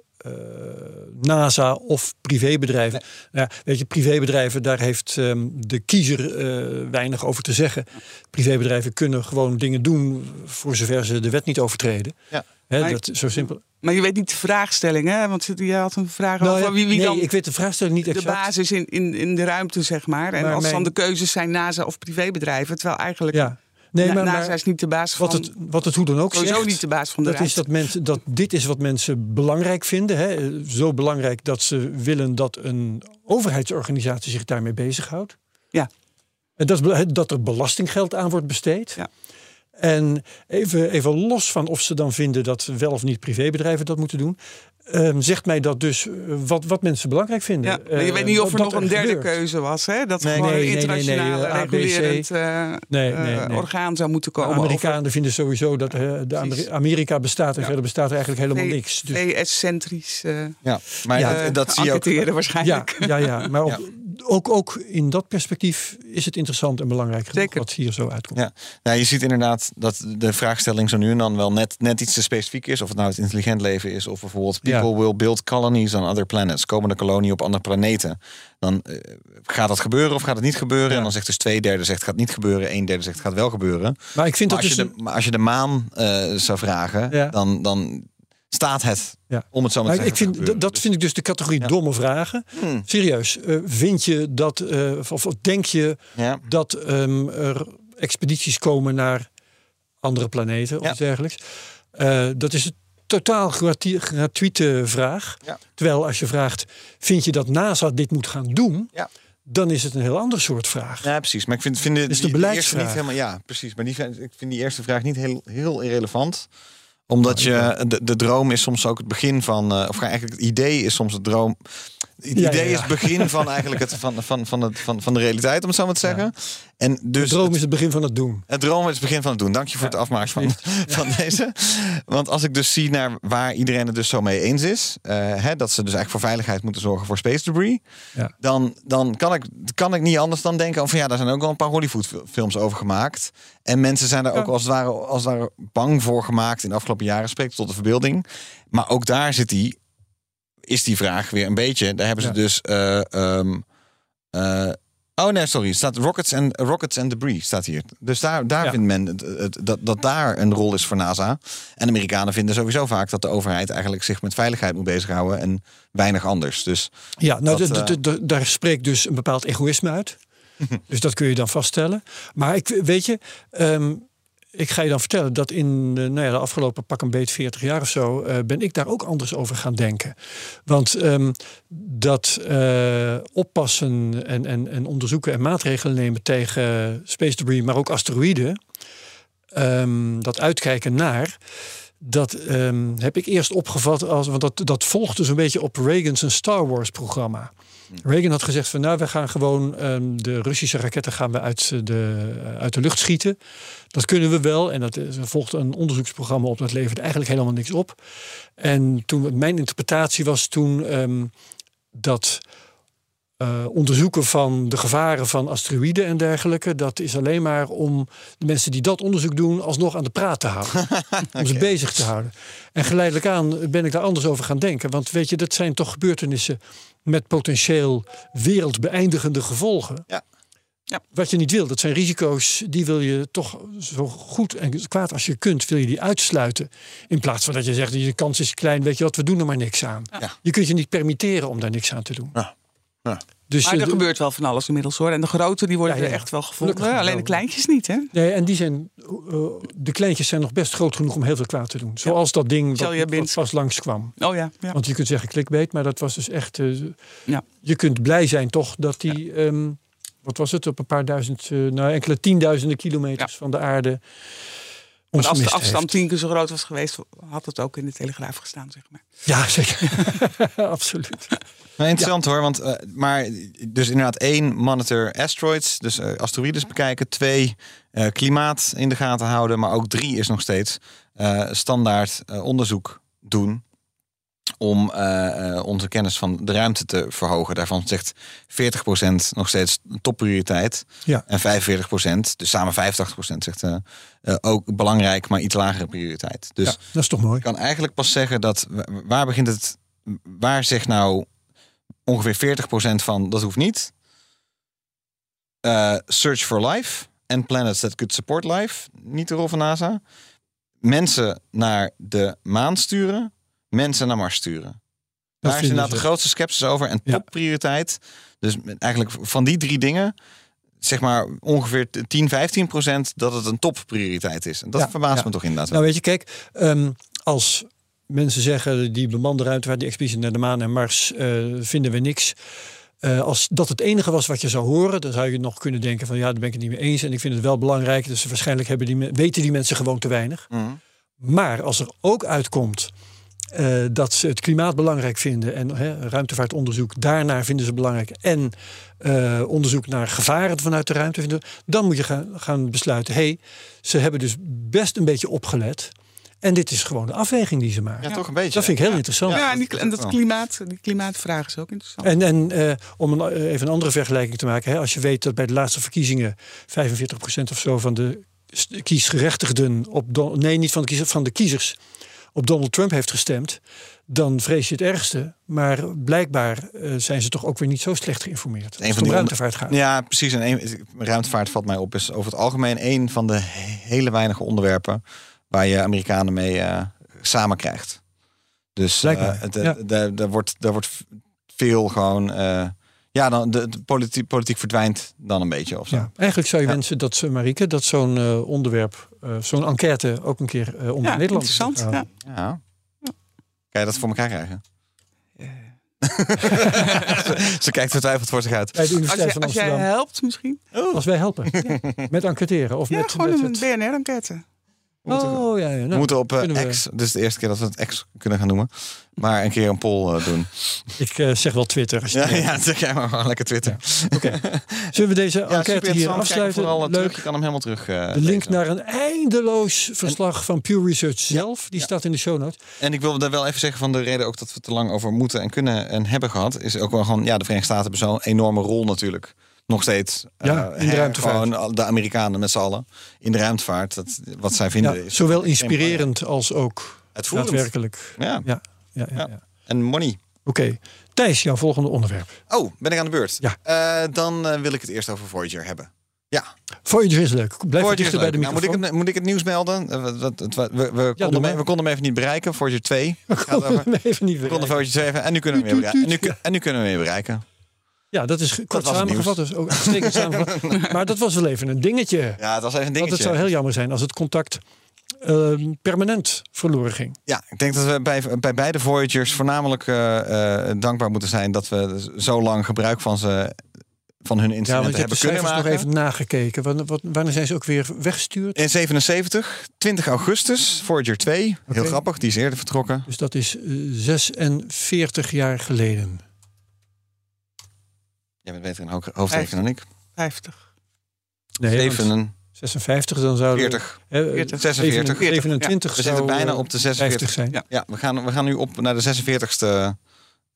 NASA of privébedrijven. Ja, weet je, privébedrijven, daar heeft ehm, de kiezer weinig over te zeggen. Privébedrijven kunnen gewoon dingen doen voor zover ze de wet niet overtreden.
Ja.
Hè,
Maar-
dat zo simpel.
Maar je weet niet de vraagstelling, hè? Want je had een vraag
Nou
over
ja,
wie, wie
nee,
dan
ik weet de vraagstelling niet
de
exact.
basis in, in, in de ruimte, zeg maar. En
Maar
als dan de keuzes zijn NASA of privébedrijven. Terwijl eigenlijk
Ja. Nee,
Na-
maar,
NASA is niet de baas van...
wat, het, wat het hoe dan ook
sowieso
zegt,
niet de baas van de
dat is dat mensen dat dit is wat mensen belangrijk vinden. Hè? Zo belangrijk dat ze willen dat een overheidsorganisatie zich daarmee bezighoudt.
Ja.
En dat, dat er belastinggeld aan wordt besteed.
Ja.
En even, even los van of ze dan vinden dat wel of niet privébedrijven dat moeten doen. ehm, zegt mij dat dus eh, wat, wat mensen belangrijk vinden.
Ja, maar je
Eh,
weet niet of er nog een derde
gebeurt.
keuze was. Hè? Dat
Nee,
er gewoon
nee,
een
nee, nee, nee,
internationale
eh, ABC.
regulerend eh,
Nee,
eh,
nee, nee.
orgaan zou moeten
De
komen.
Amerikanen vinden sowieso dat eh, de. Amerika bestaat en
Ja.
verder bestaat er eigenlijk helemaal niks. Dus
VS-centrisch eh
ja, maar
Ja,
dat, dat zie je ook.
waarschijnlijk.
Ja, ja, ja. maar <laughs> op- Ook, ook in dat perspectief is het interessant en belangrijk genoeg wat hier zo uitkomt.
Ja. Nou, je ziet inderdaad dat de vraagstelling zo nu en dan wel net, net iets te specifiek is. Of het nou het intelligent leven is. Of bijvoorbeeld
Ja.
people will build colonies on other planets. Komen de kolonie op andere planeten. Dan eh, gaat dat gebeuren of gaat het niet gebeuren?
Ja.
En dan zegt dus twee derde zegt gaat niet gebeuren. Een derde zegt gaat wel gebeuren.
Maar ik vind
Maar
dat
als, je
dus...
de, maar als je de maan eh, zou vragen,
Ja.
dan, dan staat het.
Ja.
Om het zo maar te
ik
zeggen.
vind,
te
dat, vind ik dus de categorie
Ja.
domme vragen.
Hmm.
Serieus, eh, vind je dat, eh, of, of denk je
Ja.
dat ehm, er expedities komen naar andere planeten of iets dergelijks? Eh, dat is een totaal gratu- gratuite vraag. Terwijl als je vraagt, vind je dat NASA dit moet gaan doen?
Ja.
Dan is het een heel ander soort vraag.
Ja, precies. Maar ik vind, vind de,
Dus de
die- eerste niet helemaal. Ja, precies. Maar die, vind- ik vind die eerste vraag niet heel, heel irrelevant. Omdat je, de, de droom is soms ook het begin van, eh, of eigenlijk het idee is soms het droom. Het
Ja,
idee
ja, ja.
is het begin van eigenlijk het, van, van, van, het, van, van de realiteit, om het zo maar te zeggen. En
De
dus
droom
het-
is het begin van het doen.
het droom is het begin van het doen. Dank je voor het afmaken van, <laughs> van deze. Want als ik dus zie naar waar iedereen het dus zo mee eens is, eh, hè, dat ze dus eigenlijk voor veiligheid moeten zorgen voor space debris, dan, dan kan, ik, kan ik niet anders dan denken van ja, daar zijn ook wel een paar Hollywood-films over gemaakt. En mensen zijn daar ook als het, ware, als het ware bang voor gemaakt in de afgelopen jaren, spreekt tot de verbeelding. Maar ook daar zit die, is die vraag weer een beetje. Daar hebben ze dus. eh, eh, Oh nee, sorry. Staat rockets and, rockets and debris staat hier. Dus daar, daar
Ja.
vindt men het, het- dat, dat daar een rol is voor NASA. En Amerikanen vinden sowieso vaak dat de overheid eigenlijk zich met veiligheid moet bezighouden en weinig anders. Dus
Ja, nou,
Dat,
d- daar spreekt dus een bepaald egoïsme uit. <laughs> dus dat kun je dan vaststellen. Maar ik weet je, ehm, ik ga je dan vertellen dat in eh, nou ja, de afgelopen pak een beet 40 jaar of zo eh, ben ik daar ook anders over gaan denken. Want ehm, dat eh, oppassen en, en, en onderzoeken en maatregelen nemen tegen space debris, maar ook asteroïden, ehm, dat uitkijken naar. Dat ehm, heb ik eerst opgevat als. Want dat, dat volgde zo'n beetje op Reagan's een Star Wars programma. Reagan had gezegd van nou, we gaan gewoon ehm, de Russische raketten gaan we uit de, uit de lucht schieten. Dat kunnen we wel. En dat er volgde een onderzoeksprogramma op. Dat leverde eigenlijk helemaal niks op. En toen mijn interpretatie was toen ehm, dat eh, onderzoeken van de gevaren van asteroïden en dergelijke. Dat is alleen maar om de mensen die dat onderzoek doen alsnog aan de praat te houden. <laughs> Om ze bezig te houden. En geleidelijk aan ben ik daar anders over gaan denken. Want weet je, dat zijn toch gebeurtenissen met potentieel wereldbeëindigende gevolgen.
Ja.
Ja.
Wat je niet wil, dat zijn risico's, die wil je toch zo goed en kwaad als je kunt, wil je die uitsluiten. In plaats van dat je zegt, de kans is klein, weet je wat, we doen er maar niks aan.
Ja.
Je kunt je niet permitteren om daar niks aan te doen.
Ja. Ja.
Dus
Maar er gebeurt wel van alles inmiddels hoor. En de grote die worden
Ja, ja,
er echt wel gevonden. Alleen de kleintjes niet hè.
Nee, en die zijn, eh, de kleintjes zijn nog best groot genoeg om heel veel kwaad te doen. Zoals dat ding wat, wat pas langskwam.
Oh ja. ja.
Want je kunt zeggen clickbait, maar dat was dus echt... eh,
Ja.
Je kunt blij zijn toch dat die... ehm, wat was het? Op een paar duizend, eh, nou enkele tienduizenden kilometers van de aarde...
Want als de afstand
heeft.
tien keer zo groot was geweest, had het ook in de Telegraaf gestaan, zeg maar.
Ja, zeker. <laughs> Absoluut.
Nou, interessant hoor, want eh, maar dus inderdaad één monitor asteroids, dus eh, asteroïdes bekijken, twee eh, klimaat in de gaten houden, maar ook drie is nog steeds eh, standaard eh, onderzoek doen om eh, eh, onze kennis van de ruimte te verhogen. Daarvan zegt 40% nog steeds topprioriteit
Ja.
en 45%, dus samen 85% zegt eh, ook belangrijk, maar iets lagere prioriteit. Dus
ja, dat is toch mooi.
ik kan eigenlijk pas zeggen dat wa- waar begint het, waar zegt nou ongeveer 40% van dat hoeft niet. Search for life en planets that could support life, niet de rol van NASA. Mensen naar de maan sturen, mensen naar Mars sturen. Daar is
vinden
inderdaad de grootste sceptisch over en topprioriteit. Dus eigenlijk van die drie dingen, zeg maar ongeveer 10, 15 procent dat het een topprioriteit is. En dat
Ja,
verbaast
ja.
me toch inderdaad.
Nou weet je, kijk, ehm, als mensen zeggen die bemande ruimtevaart, die expeditie naar de maan en Mars, eh, vinden we niks. Eh, als dat het enige was wat je zou horen, dan zou je nog kunnen denken van ja, daar ben ik het niet mee eens. En ik vind het wel belangrijk. Dus waarschijnlijk hebben die, weten die mensen gewoon te weinig.
Mhm.
Maar als er ook uitkomt eh, dat ze het klimaat belangrijk vinden en hè, ruimtevaartonderzoek daarnaar vinden ze belangrijk en eh, onderzoek naar gevaren vanuit de ruimte vinden, dan moet je gaan, gaan besluiten: hé, hey, ze hebben dus best een beetje opgelet. En dit is gewoon de afweging die ze maken.
Ja, toch een beetje.
Dat vind ik heel interessant.
Ja, en, die, en dat klimaat, die klimaatvraag is ook interessant.
En, en eh, om een, even een andere vergelijking te maken. Hè, als je weet dat bij de laatste verkiezingen 45% of zo van de kiesgerechtigden op Don- nee, niet van de kiezers, van de kiezers op Donald Trump heeft gestemd, dan vrees je het ergste. Maar blijkbaar eh, zijn ze toch ook weer niet zo slecht geïnformeerd.
Een van die
ruimtevaart gaat.
Ja, precies. En een, ruimtevaart valt mij op is over het algemeen een van de hele weinige onderwerpen waar je Amerikanen mee eh, samen krijgt. Dus eh,
ja.
daar- daar wordt, daar wordt veel gewoon. Eh, ja, dan de, de politiek, politiek verdwijnt dan een beetje of zo.
Ja, eigenlijk zou je
Ja.
wensen dat, ze, Marieke, dat zo'n eh, onderwerp, eh, zo'n enquête ook een keer eh onder
ja,
Nederland
interessant. Ja.
Ja. Kan je dat voor elkaar krijgen? <laughs> Ze kijkt vertwijfeld voor zich uit.
Bij de
Als, je,
van
als jij helpt misschien.
Als wij helpen. Met enquêteren. Of
Ja,
met,
gewoon
met
een
het-
BNR-enquête.
Oh ja, ja.
We
Nou,
moeten op eh,
kunnen we-
X, dit is de eerste keer dat we het X kunnen gaan noemen, maar een keer een poll eh, doen. <laughs>
Ik eh, zeg wel Twitter. Als je
Ja,
het wil.
ja, zeg jij maar gewoon lekker Twitter.
Zullen we deze <laughs>
Ja,
enquête hier afsluiten?
vooral terug.
Leuk.
Je kan hem helemaal terug.
De link
lezen.
naar een eindeloos verslag van Pew Research zelf. Die staat in de show notes.
En ik wilde daar wel even zeggen van de reden ook dat we het te lang over moeten en kunnen en hebben gehad, is ook wel gewoon, ja, de Verenigde Staten hebben zo'n enorme rol natuurlijk. Nog steeds.
Ja,
eh,
in de
hè,
ruimtevaart.
Gewoon de Amerikanen met z'n allen in de ruimtevaart. Dat, wat zij vinden
Ja,
is.
zowel inspirerend als ook
Uitvoerend.
daadwerkelijk.
Ja.
Ja, ja, ja.
En money.
Oké. Thijs, jouw volgende onderwerp.
Oh, ben ik aan de beurt?
Ja.
Eh, dan eh, wil ik het eerst over Voyager hebben. Ja,
Voyager is leuk. Blijf
Voyager
dichter bij de
leuk. Nou, moet, ik
microfoon.
het, moet ik het nieuws melden? Eh, wat- we, we, konden me- we konden hem even niet bereiken. Voyager 2. <laughs>
We konden hem even niet
We konden. Voyager 2 even. En nu kunnen we hem weer bereiken. En nu, en nu kunnen we hem weer bereiken.
Ja, dat is kort samengevat. Dus ook samengevat. <laughs> Maar dat was wel even een dingetje.
Ja, het was even een
Want
dingetje.
het zou heel jammer zijn als het contact ehm, permanent verloren ging.
Ja, ik denk dat we bij, bij beide Voyagers voornamelijk eh, eh, dankbaar moeten zijn dat we zo lang gebruik van, ze, van hun
Ja,
instrumenten
want
hebben kunnen
cijfers nog
maken.
even nagekeken. Wanneer, wat- wanneer zijn ze ook weer weggestuurd?
In 77, 20 augustus, Voyager 2. Heel grappig, die is eerder vertrokken.
Dus dat is eh, 46 jaar geleden.
Jij bent beter in ho- hoofdrekenen dan ik.
50.
Nee,
47,
56 dan zou
40,
eh,
40.
46.
27
We zitten bijna
eh,
op de
50
46.
zijn.
Ja.
Ja, we gaan, we gaan nu op naar de 46ste.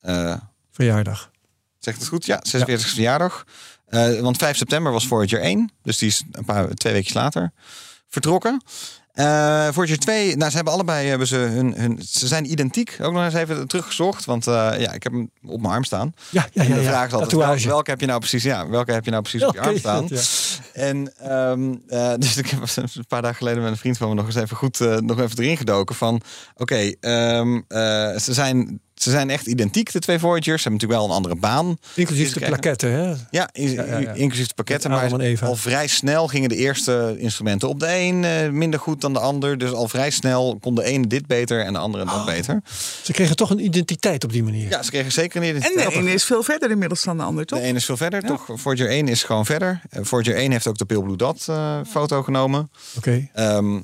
eh
Verjaardag.
Zegt het goed? Ja, 46 e verjaardag. Eh, want 5 september was Voyager 1. Dus die is een paar, twee weken later vertrokken. Eh Voyager 2, nou, ze hebben allebei hebben ze hun, hun. Ze zijn identiek. Ook nog eens even teruggezocht. Want eh, ja, ik heb hem op mijn arm staan.
Ja, ja,
En
ja.
de
ja.
vraag is altijd: welke, heb je nou precies? Ja, welke heb je nou precies op je <laughs> arm staan?
ja.
En ehm, eh, <laughs> dus ik heb een paar dagen geleden met een vriend van me nog eens even goed eh, nog even erin gedoken van oké, ehm, eh, ze, zijn, ze zijn echt identiek, de twee Voyagers. Ze hebben natuurlijk wel een andere baan.
Inclusief de plaketten, hè?
Ja, in-
Ja, ja, ja.
inclusief de pakketten. Maar
en
al vrij snel gingen de eerste instrumenten op de een eh, minder goed dan de ander. Dus al vrij snel kon de ene dit beter en de andere dat beter.
Ze kregen toch een identiteit op die manier.
Ja, ze kregen zeker een
En
identiteit.
de ene is veel verder inmiddels dan de ander, toch?
De ene is veel verder, toch? Voyager 1 is gewoon verder. Eh, Voyager 1 heeft ook de Pale Blue Dot eh, foto genomen.
Oké.
Ehm,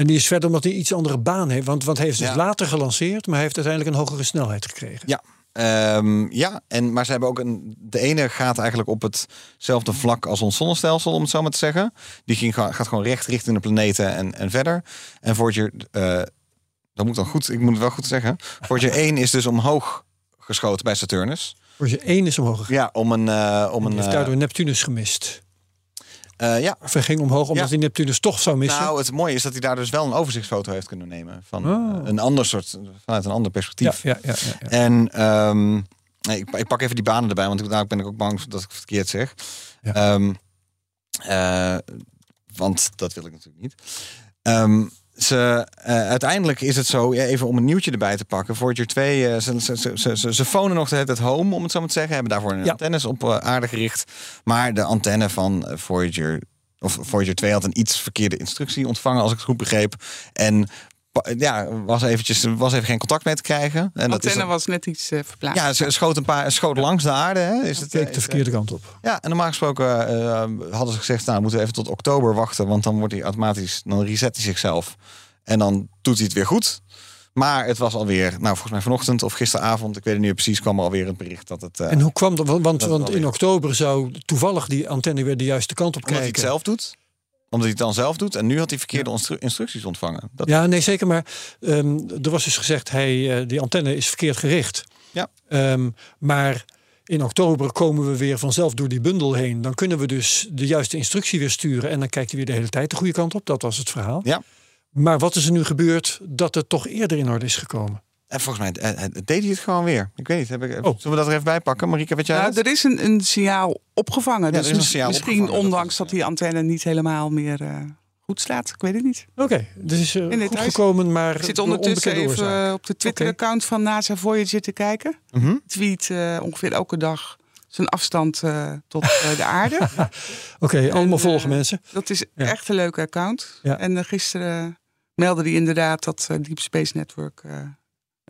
En die is verder omdat hij iets andere baan heeft. Want, want hij heeft dus
Ja.
later gelanceerd, maar hij heeft uiteindelijk een hogere snelheid gekregen.
Ja, Ehm, ja, en, maar ze hebben ook een. De ene gaat eigenlijk op hetzelfde vlak als ons zonnestelsel, om het zo maar te zeggen. Die ging, gaat gewoon recht richting de planeten en, en verder. En Voyager, eh dat moet dan goed, ik moet het wel goed zeggen. Voyager 1 is dus omhoog geschoten bij Saturnus.
Voyager 1 is omhoog gegaan.
Ja, om een. eh, om een
heeft
eh,
daardoor Neptunus gemist.
Eh, ja,
Of hij ging omhoog omdat
Ja.
hij Neptunus toch zou missen.
nou, het mooie is dat hij daar dus wel een overzichtsfoto heeft kunnen nemen. Van
Oh.
eh, een ander soort, vanuit een ander perspectief.
ja, ja, ja, ja.
En ehm, nee, ik, ik pak even die banen erbij, want daar ben ik ook bang dat ik het verkeerd zeg. Ehm, eh, want dat wil ik natuurlijk niet. Ehm, ze, eh, uiteindelijk is het zo, ja, even om een nieuwtje erbij te pakken. Voyager 2, eh, ze, ze, ze, ze, fonen nog tijd home, om het zo maar te zeggen. Hebben daarvoor een
Ja.
antennes op eh, aarde gericht. Maar de antenne van Voyager, of Voyager 2 had een iets verkeerde instructie ontvangen, als ik het goed begreep. En ja, was, eventjes, was even geen contact mee te krijgen. En
De
dat is
antenne was net iets eh, verplaatst.
ja, ze schoot een paar schoot langs de aarde. Hè? Is het,
Keek
is,
de verkeerde kant op.
ja, en normaal gesproken eh, hadden ze gezegd, nou moeten we even tot oktober wachten, want dan wordt hij automatisch, dan reset hij zichzelf. En dan doet hij het weer goed. Maar het was alweer, nou volgens mij vanochtend of gisteravond, ik weet het niet meer precies, kwam er alweer het bericht dat het, eh
En hoe kwam dat? Want, want,
Dat
in oktober zou toevallig die antenne weer de juiste kant op
omdat hij het
kijken.
zelf doet. Omdat hij het dan zelf doet. En nu had hij verkeerde instru- instructies ontvangen. Dat,
Ja, nee, zeker. Maar ehm, er was dus gezegd, hij, eh, die antenne is verkeerd gericht.
Ja.
Ehm, maar in oktober komen we weer vanzelf door die bundel heen. Dan kunnen we dus de juiste instructie weer sturen. En dan kijkt hij weer de hele tijd de goede kant op. Dat was het verhaal.
Ja.
Maar wat is er nu gebeurd dat het toch eerder in orde is gekomen?
En volgens mij eh, eh, deed hij het gewoon weer. Ik weet niet, heb ik,
Oh.
zullen we dat er even bij pakken? Marieke, weet jij
Nou,
dat?
er is een, een signaal opgevangen.
Ja,
dus
er is een signaal
misschien
opgevangen,
ondanks dat die antenne niet helemaal meer eh, goed slaat. Ik weet het niet.
Oké, dus is eh,
In
goed gekomen, maar
Ik zit ondertussen even
oorzaak.
eh, op de Twitter-account van NASA Voyager te kijken.
Mhm.
Tweet eh, ongeveer elke dag zijn afstand eh, tot eh, de aarde. <laughs>
Oké, allemaal
eh,
volgen mensen.
Dat is
Ja.
echt een leuke account.
Ja.
En eh, gisteren meldde hij inderdaad dat eh, Deep Space Network eh,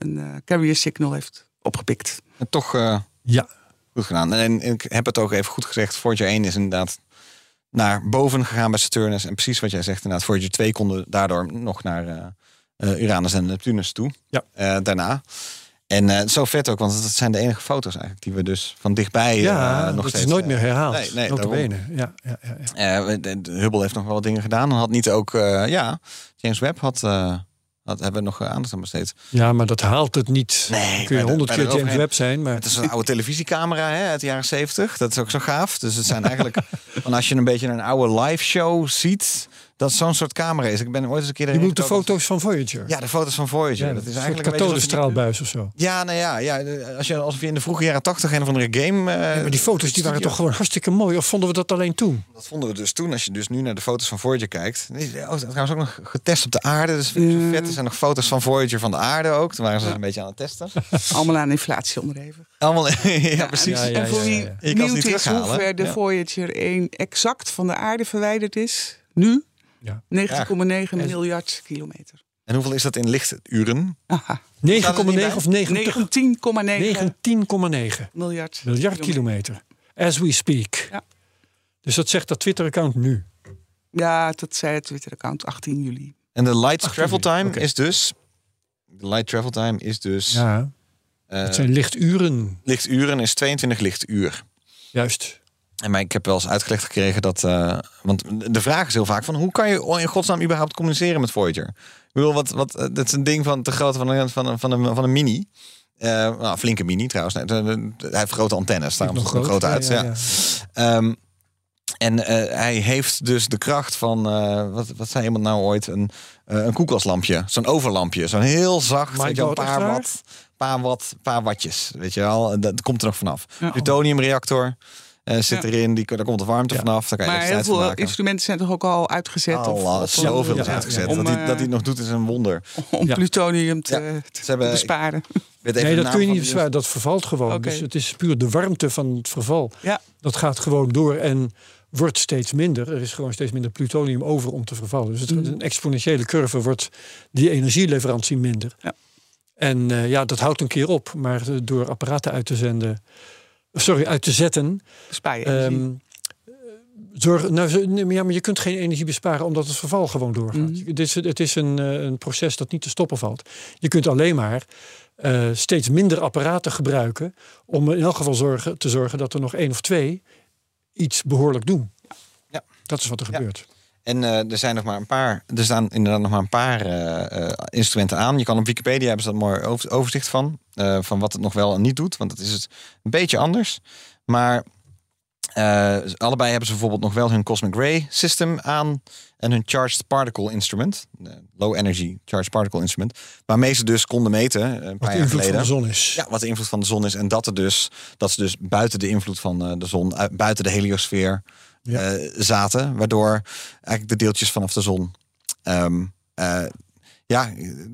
een eh, carrier signal heeft opgepikt.
En toch eh,
Ja,
goed gedaan. En, en ik heb het ook even goed gezegd. Voyager 1 is inderdaad naar boven gegaan bij Saturnus. En precies wat jij zegt inderdaad. Voyager 2 konden daardoor nog naar eh, Uranus en Neptunus toe.
Ja.
Eh, daarna. En eh, zo vet ook, want dat zijn de enige foto's eigenlijk die we dus van dichtbij
ja
eh, nog
het
steeds...
is nooit meer herhaald.
nee, nee,
Nota
daarom.
bene. Ja, ja, ja, ja.
Eh, de- de Hubble heeft nog wel wat dingen gedaan. En had niet ook, eh, ja, James Webb had, eh, had hebben we nog eh, aandacht aan besteed.
ja, maar dat haalt het niet.
Nee,
kun je
de-
honderd keer James Webb zijn, maar
Het is een oude televisiecamera hè, uit de jaren 70. Dat is ook zo gaaf. Dus het zijn eigenlijk, <laughs> van als je een beetje een oude live show ziet, dat zo'n soort camera is. Ik ben ooit eens een keer
Je moet de foto's van Voyager.
Ja, de foto's van Voyager.
Ja,
dat is eigenlijk een die-
kathodenstraalbuis of zo.
Ja, nou ja, ja, als je alsof je in de vroege jaren tachtig een of andere game. eh,
Ja, maar die foto's die waren toch gewoon hartstikke mooi. Of vonden we dat alleen toen?
Dat vonden we dus toen. Als je dus nu naar de foto's van Voyager kijkt. Oh, trouwens ook nog getest op de aarde. Dus vet. Er zijn nog foto's van Voyager van de aarde ook. Toen waren ze een beetje aan het testen.
Allemaal aan inflatie onderhevig.
Allemaal, ja, precies. <laughs>
Ja, ja,
en voor wie benieuwd is hoe ver de
Ja.
Voyager 1 exact van de aarde verwijderd is, nu
Ja.
19,9 miljard kilometer.
En hoeveel is dat in lichturen?
Aha,
9,9 of 90?
19,9
19,9
miljard,
miljard kilometer. As we speak.
Ja.
Dus dat zegt dat Twitter-account nu.
Ja, dat zei het Twitter-account 18 juli.
En de light travel time is dus. De light travel time is dus.
Ja,
eh,
het zijn lichturen.
lichturen is 22 lichtuur.
Juist.
En maar ik heb wel eens uitgelegd gekregen dat. eh, want de vraag is heel vaak van hoe kan je in godsnaam überhaupt communiceren met Voyager? Ik bedoel, wat, wat, eh, dat is een ding van te groot van een, van een, van een, van een mini. Eh, nou, flinke mini trouwens. Nee, hij heeft grote antennes,
Nog
het er groot uit. Ja,
ja.
Ehm, en hij heeft dus de kracht van, wat, wat zei iemand nou ooit, een, een koelkaslampje. Zo'n overlampje. Zo'n heel zacht, weet je een paar watt, paar watt, paar wattjes. Weet je wel, dat, komt er nog vanaf. Plutoniumreactor eh, zit
Ja.
erin, die, daar komt de warmte
Ja.
vanaf. Daar kan je
Maar heel veel
maken.
instrumenten zijn toch ook al uitgezet? of, of-
zoveel
Ja,
is uitgezet.
ja.
Dat, hij,
eh,
dat hij het nog doet is een wonder. <laughs>
om
Ja.
plutonium te,
Ja.
te
Ze hebben,
besparen.
ik
Nee, dat kun je niet zwaar. Dat vervalt gewoon. Dus het is puur de warmte van het verval.
Ja.
Dat gaat gewoon door en wordt steeds minder. Er is gewoon steeds minder plutonium over om te vervallen. Dus het,
Mhm.
een exponentiële curve wordt die energieleverantie minder.
Ja.
En eh, ja, dat houdt een keer op. Maar eh, door apparaten uit te zenden... Sorry, uit te zetten...
Bespaar je energie.
Zorg, nou, ja, maar je kunt geen energie besparen omdat het verval gewoon doorgaat.
Mhm.
Het is, het is een, eh, een proces dat niet te stoppen valt. Je kunt alleen maar eh, steeds minder apparaten gebruiken om in elk geval zorgen, te zorgen dat er nog één of twee iets behoorlijk doen.
Ja.
Dat is wat er
Ja.
gebeurt.
En eh, er zijn nog maar een paar. Er staan inderdaad nog maar een paar eh, eh, instrumenten aan. Je kan op Wikipedia hebben ze dat mooi over- overzicht van. van wat het nog wel en niet doet. Want dat is het een beetje anders. Maar allebei hebben ze bijvoorbeeld nog wel hun Cosmic Ray System aan. En hun Charged Particle Instrument. low Energy Charged Particle Instrument. Waarmee ze dus konden meten een
Wat
paar
de
jaar
invloed
geleden.
van de zon is.
Ja, wat de invloed van de zon is. En dat, er dus, dat ze dus buiten de invloed van de zon, uit- buiten de heliosfeer Eh, zaten. Waardoor eigenlijk de deeltjes vanaf de zon. eh, ja,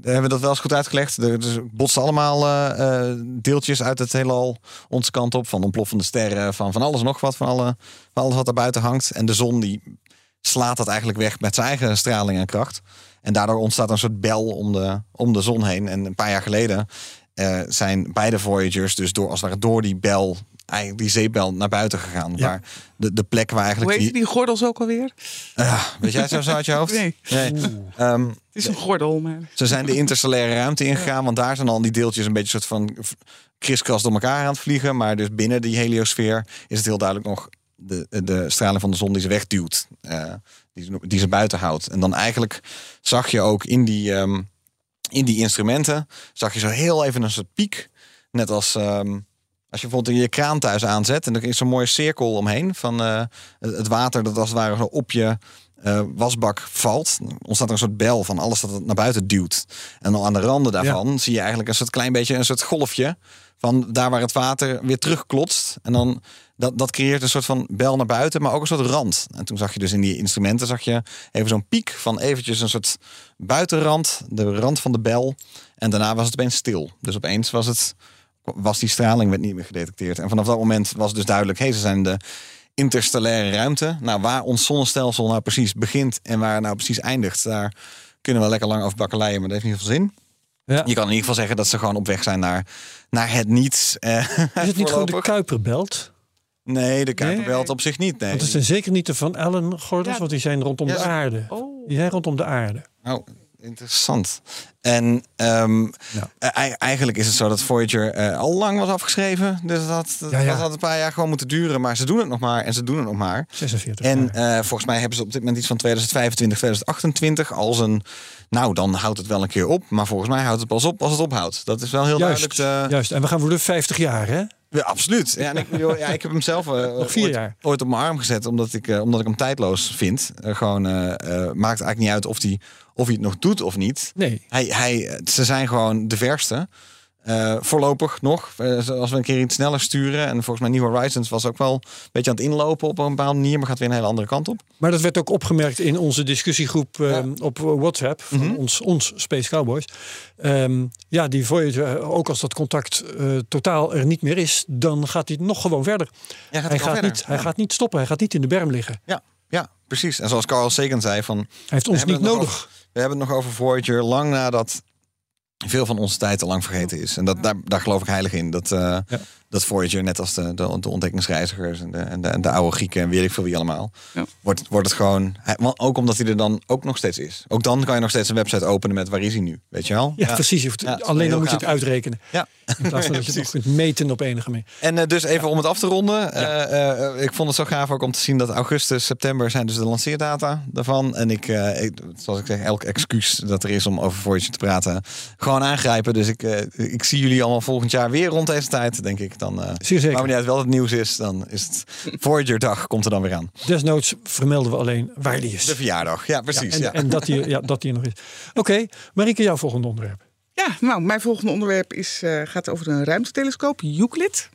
hebben we dat wel eens goed uitgelegd. Er dus botsen allemaal eh, deeltjes uit het heelal onze kant op. Van ontploffende sterren, van, van alles nog wat. Van, alle, alles wat daar buiten hangt. En de zon die slaat dat eigenlijk weg met zijn eigen straling en kracht. En daardoor ontstaat een soort bel om de, om de zon heen. En een paar jaar geleden zijn beide Voyagers dus door, als ware door die bel, eigenlijk die zeebel naar buiten gegaan.
Ja.
Waar de, de plek waar
Hoe
eigenlijk
heet
die...
die gordels ook alweer?
Ah, weet jij zo, uit je hoofd?
Nee.
Ehm,
Het is een gordel, maar...
ze zijn de interstellaire ruimte ingegaan, want daar zijn al die deeltjes een beetje soort van kriskras door elkaar aan het vliegen. Maar dus binnen die heliosfeer is het heel duidelijk nog de, de straling van de zon die ze wegduwt. eh, die, ze- die ze buiten houdt. En dan eigenlijk zag je ook in die, ehm, in die instrumenten, zag je zo heel even een soort piek. Net als ehm, als je bijvoorbeeld je kraan thuis aanzet en er is zo'n mooie cirkel omheen van eh, het water dat als het ware zo op je eh, wasbak valt, ontstaat er een soort bel van alles dat het naar buiten duwt. En dan aan de randen daarvan zie je eigenlijk een soort klein beetje een soort golfje van daar waar het water weer terugklotst. En dan dat, dat creëert een soort van bel naar buiten, maar ook een soort rand. En toen zag je dus in die instrumenten zag je even zo'n piek van eventjes een soort buitenrand, de rand van de bel. En daarna was het opeens stil. Dus opeens was het was die straling werd niet meer gedetecteerd. En vanaf dat moment was dus duidelijk, hé, ze zijn de interstellaire ruimte. Nou, waar ons zonnestelsel nou precies begint en waar het nou precies eindigt, daar kunnen we lekker lang over bakkeleien, maar dat heeft niet veel zin.
Ja.
Je kan in ieder geval zeggen dat ze gewoon op weg zijn naar, naar het niets. eh,
Is het niet gewoon de. Kuiperbelt?
Nee, de Kuiperbelt
Nee.
op zich niet. Nee.
Want het zijn zeker niet de Van Allen-gordels,
Ja.
want die zijn rondom
Ja.
de aarde.
Oh.
Die zijn rondom de aarde.
Oh, interessant. En ehm,
Ja.
eh, ei- eigenlijk is het zo dat Voyager eh, al lang was afgeschreven. Dus dat, dat
Ja, ja.
had een paar jaar gewoon moeten duren. Maar ze doen het nog maar en ze doen het nog maar.
46
En eh, volgens mij hebben ze op dit moment iets van 2025, 2028 als een. Nou, dan houdt het wel een keer op. Maar volgens mij houdt het pas op als het ophoudt. Dat is wel heel
Juist,
duidelijk. De,
juist. En we gaan voor de 50 jaar, hè?
Ja, absoluut. Ja, en ik, bedoel, ja, ik heb hem zelf eh,
vier
ooit,
jaar.
ooit op mijn arm gezet, omdat ik, eh, omdat ik hem tijdloos vind. Eh, gewoon maakt eigenlijk niet uit of hij of hij het nog doet of niet.
Nee.
Hij, hij, ze zijn gewoon de verste. Eh, voorlopig nog. Eh, als we een keer iets sneller sturen. En volgens mij New Horizons was ook wel een beetje aan het inlopen op een bepaalde manier. Maar gaat weer een hele andere kant op.
Maar dat werd ook opgemerkt in onze discussiegroep eh,
Ja. Mhm.
op WhatsApp van ons, ons Space Cowboys. Ehm, ja, die Voyager, ook als dat contact totaal er niet meer is, dan gaat hij nog gewoon verder.
Ja, gaat
hij, gaat
verder.
niet, hij gaat niet stoppen, hij gaat niet in de berm liggen.
Ja, ja, precies. En zoals Carl Sagan zei van...
Hij heeft ons niet nodig.
We hebben het nog over Voyager lang nadat veel van onze tijd al lang vergeten is. En dat, daar, daar geloof ik heilig in. Dat, eh, dat Voyager, net als de, de, de ontdekkingsreizigers en de, en, de, en de oude Grieken en weet ik veel wie allemaal,
Ja.
wordt, wordt het gewoon. hij- ook omdat hij er dan ook nog steeds is. Ook dan kan je nog steeds een website openen met waar is hij nu? Weet je wel?
Ja, precies. Je hoeft-
Ja,
alleen dan moet je het uitrekenen.
Ja.
In plaats van dat je het nog kunt meten op enige manier.
En eh, dus even om het af te ronden. eh, eh, ik vond het zo gaaf ook om te zien dat augustus, september zijn dus de lanceerdata daarvan. En ik, eh, ik zoals ik zeg, elk excuus dat er is om over Voyager te praten, gewoon aangrijpen. Dus ik, eh, ik zie jullie allemaal volgend jaar weer rond deze tijd, denk ik. Dan, eh
Zeer zeker.
Maar niet uit wel het nieuws is, dan is het <laughs> Voyager dag komt er dan weer aan.
Desnoods vermelden we alleen waar die is.
De verjaardag, ja precies.
en,
Ja,
en dat die, ja, dat die er nog is. Oké, Marieke, jouw volgende onderwerp.
Ja, nou, mijn volgende onderwerp is, eh, gaat over een ruimtetelescoop, Euclid.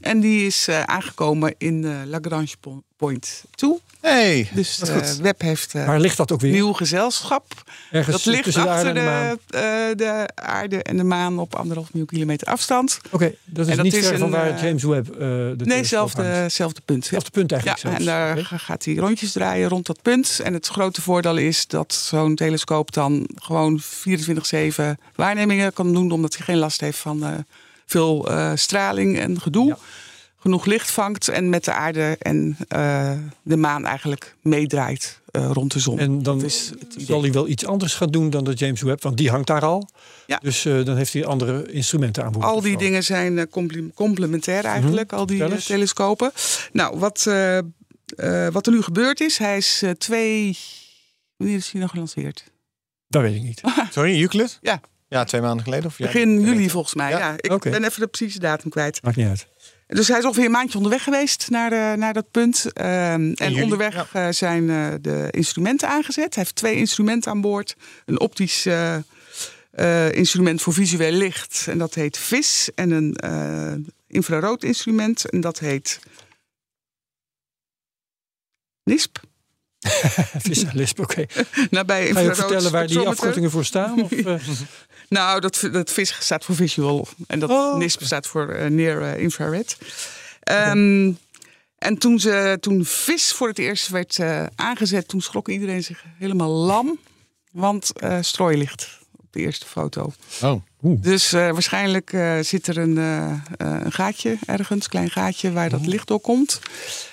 En die is eh, aangekomen in eh, Lagrange Point 2.
Hey,
Dus
is
eh
goed.
Webb heeft eh,
Waar ligt dat ook weer?
nieuw gezelschap.
Ergens
Dat ligt
tussen de aarde
achter
de maan.
de, eh, de aarde en de maan op anderhalf miljoen kilometer afstand.
Oké, dat is
En dat
niet
is
ver van
een,
waar James Webb eh de
Nee, zelfde, zelfde punt. Ja.
Zelfde punt
Ja,
eigenlijk zelfs.
en daar gaat hij rondjes draaien rond dat punt. En het grote voordeel is dat zo'n telescoop dan gewoon 24-7 waarnemingen kan doen, omdat hij geen last heeft van eh, veel eh, straling en gedoe.
Ja.
Genoeg licht vangt en met de aarde en eh, de maan eigenlijk meedraait eh, rond de zon.
En dan
is
zal hij wel iets anders gaan doen dan de James Webb, want die hangt daar al.
Ja.
Dus eh, dan heeft hij andere instrumenten aan boord.
Al die dingen zijn complementair eigenlijk, al die
Mhm.
Telescopen. Nou, wat, eh, eh, wat er nu gebeurd is, hij is twee... Wanneer is hij nog gelanceerd?
Dat weet ik niet. <laughs>
Sorry, Euclid?
Ja.
Ja, twee maanden geleden. Of ja?
Begin juli volgens mij,
Ja,
ja. Ik ben even de precieze datum kwijt.
Maakt niet uit.
Dus hij is ongeveer een maandje onderweg geweest naar, de, naar dat punt. Ehm, en
juli,
onderweg eh, zijn eh, de instrumenten aangezet. Hij heeft twee instrumenten aan boord. Een optisch eh, instrument voor visueel licht. En dat heet VIS. En een infrarood instrument. En dat heet NISP. <laughs>
Vis en lisp, oké. <laughs>
Nou, bij
Ga je ook vertellen waar die afkortingen voor staan? Of, <laughs> eh,
Nou, dat, dat VIS staat voor visual en dat
Oh.
NISP staat voor eh, near eh, infrared. Ehm, En toen, ze, toen VIS voor het eerst werd eh, aangezet, toen schrok iedereen zich helemaal lam. Want eh strooilicht op de eerste foto.
Oh.
Dus eh, waarschijnlijk eh, zit er een, een gaatje ergens, een klein gaatje waar dat licht door komt.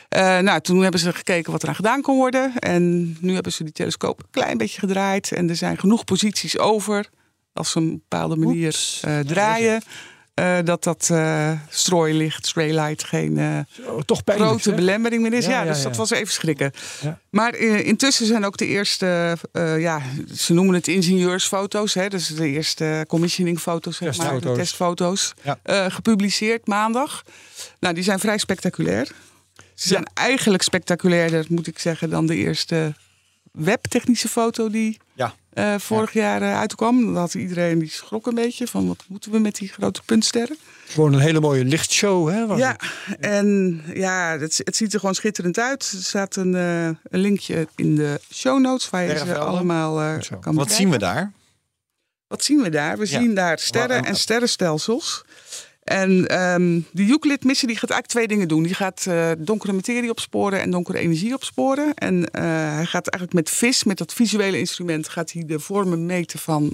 Eh, nou, toen hebben ze gekeken wat er aan gedaan kon worden. En nu hebben ze die telescoop een klein beetje gedraaid. En er zijn genoeg posities over, als ze op een bepaalde manier eh, draaien. eh, dat dat strooilicht, straylight geen
toch pijnlijk.
grote
hè?
belemmering meer is.
Ja,
Ja,
ja,
dus
ja.
dat was even schrikken. Maar intussen zijn ook de eerste, ja, ze noemen het ingenieursfoto's. Hè, dus de eerste commissioningfoto's, zeg maar, de
Testfoto's.
gepubliceerd maandag. Nou, die zijn vrij spectaculair. Ze zijn eigenlijk spectaculairder, moet ik zeggen, dan de eerste webtechnische foto die
Ja.
eh, vorig jaar eh, uitkwam. Dan had iedereen die schrok een beetje van wat moeten we met die grote puntsterren.
Gewoon een hele mooie lichtshow, hè?
Ja,
het?
en ja, het, het ziet er gewoon schitterend uit. Er staat een, eh, een linkje in de show notes waar je ze allemaal eh, kan
Wat
bekijken.
zien we daar?
Wat zien we daar? We
Ja.
zien daar sterren en sterrenstelsels. En ehm, de Euclid-missie die gaat eigenlijk twee dingen doen. Die gaat eh, donkere materie opsporen en donkere energie opsporen. En eh, hij gaat eigenlijk met VIS, met dat visuele instrument, gaat hij de vormen meten van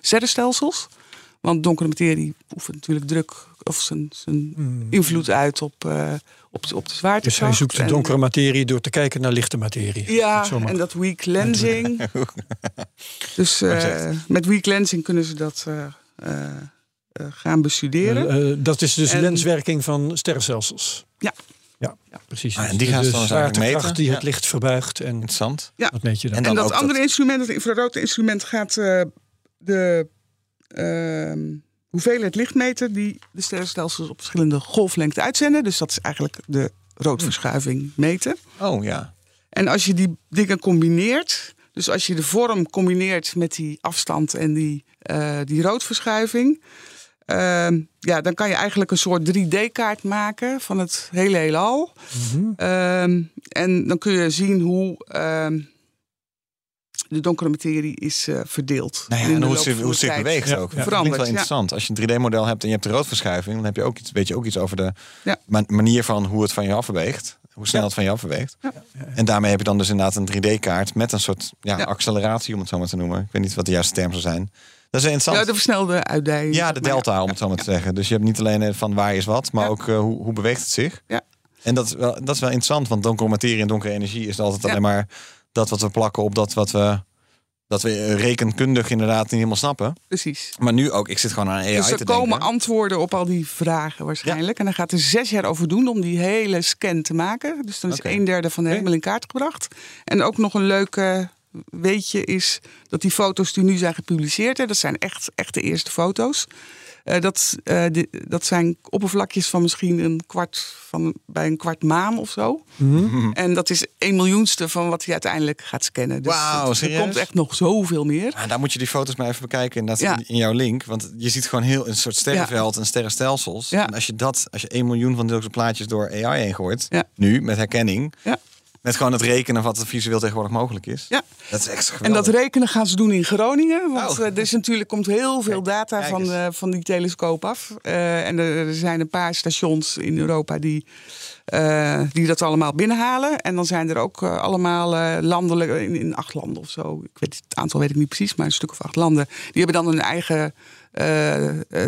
sterrenstelsels. Want donkere materie oefent natuurlijk druk of zijn, zijn invloed uit op, eh, op, de- op de zwaartekracht.
Dus hij zoekt de donkere materie door te kijken naar lichte materie.
ja, en dat weak lensing. <laughs> dus met weak lensing kunnen ze dat gaan bestuderen.
Eh, eh, dat is dus
En-
lenswerking van sterrenstelsels.
Ja.
Ja, precies.
Ah, en
Dus
die gaan ze
de
dan
zwaartekracht
meten.
die
Ja.
het licht verbuigt. En
Interessant.
Ja.
wat meet je dan?
En
En, dat
ook
andere
dat-
instrument, het infrarode instrument, gaat eh, de, ehm, hoeveelheid lichtmeter die de sterrenstelsels op verschillende golflengten uitzenden. Dus dat is eigenlijk de roodverschuiving meten.
Oh ja.
En als je die dingen combineert, dus als je de vorm combineert met die afstand en die, eh, die roodverschuiving, ehm, ja, dan kan je eigenlijk een soort 3D-kaart maken van het hele heelal. Ehm, en dan kun je zien hoe ehm, de donkere materie is eh, verdeeld.
Nou ja, en hoe hoe zich beweegt
Ja,
ook.
ja.
Dat
Verandert,
klinkt wel
ja.
interessant. Als je een 3D-model hebt en je hebt de roodverschuiving, dan heb je ook iets, weet je ook iets over de manier van hoe het van je afbeweegt. Hoe snel het van je afbeweegt.
Ja.
En daarmee heb je dan dus inderdaad een 3D-kaart met een soort ja,
Ja.
acceleratie, om het zo maar te noemen. Ik weet niet wat de juiste term zou zijn. Dat is
Ja,
interessant.
de versnelde uitdijing.
Ja, de delta, om het zo maar te zeggen. Dus je hebt niet alleen eh, van waar is wat, maar
Ja.
ook eh, hoe, hoe beweegt het zich.
Ja.
En dat is, wel, dat is wel interessant, want donkere materie en donkere energie is altijd
Ja.
alleen maar dat wat we plakken op dat wat we, dat we eh, rekenkundig inderdaad niet helemaal snappen.
Precies.
Maar nu ook, ik zit gewoon aan AI
Dus
te
er komen antwoorden op al die vragen waarschijnlijk. En dan gaat er zes jaar over doen om die hele scan te maken. Dus dan is
Oké.
een derde van de hemel in kaart gebracht. En ook nog een leuk eh, weetje is dat die foto's die nu zijn gepubliceerd... Hè, dat zijn echt, echt de eerste foto's. eh, dat, eh, dat zijn oppervlakjes van misschien een kwart van bij een kwart maan of zo. En dat is een miljoenste van wat hij uiteindelijk gaat scannen. Dus het- er komt echt nog zoveel meer.
Ah, daar moet je die foto's maar even bekijken
Ja.
in- in jouw link. Want je ziet gewoon heel een soort sterrenveld en sterrenstelsels.
Ja.
En als je dat, als je 1 miljoen van zulke plaatjes door AI heen gooit, nu met herkenning,
Ja.
Met gewoon het rekenen wat er visueel tegenwoordig mogelijk is.
Ja.
Dat is echt
En
geweldig.
dat rekenen gaan ze doen in Groningen. Want
Oh.
eh, er is natuurlijk komt heel veel data
kijk
van, van die telescoop af. Eh, en er, er zijn een paar stations in Europa die, eh, die dat allemaal binnenhalen. En dan zijn er ook allemaal landelijk, in, in acht landen of zo. Ik weet, het aantal weet ik niet precies, maar een stuk of acht landen. Die hebben dan een eigen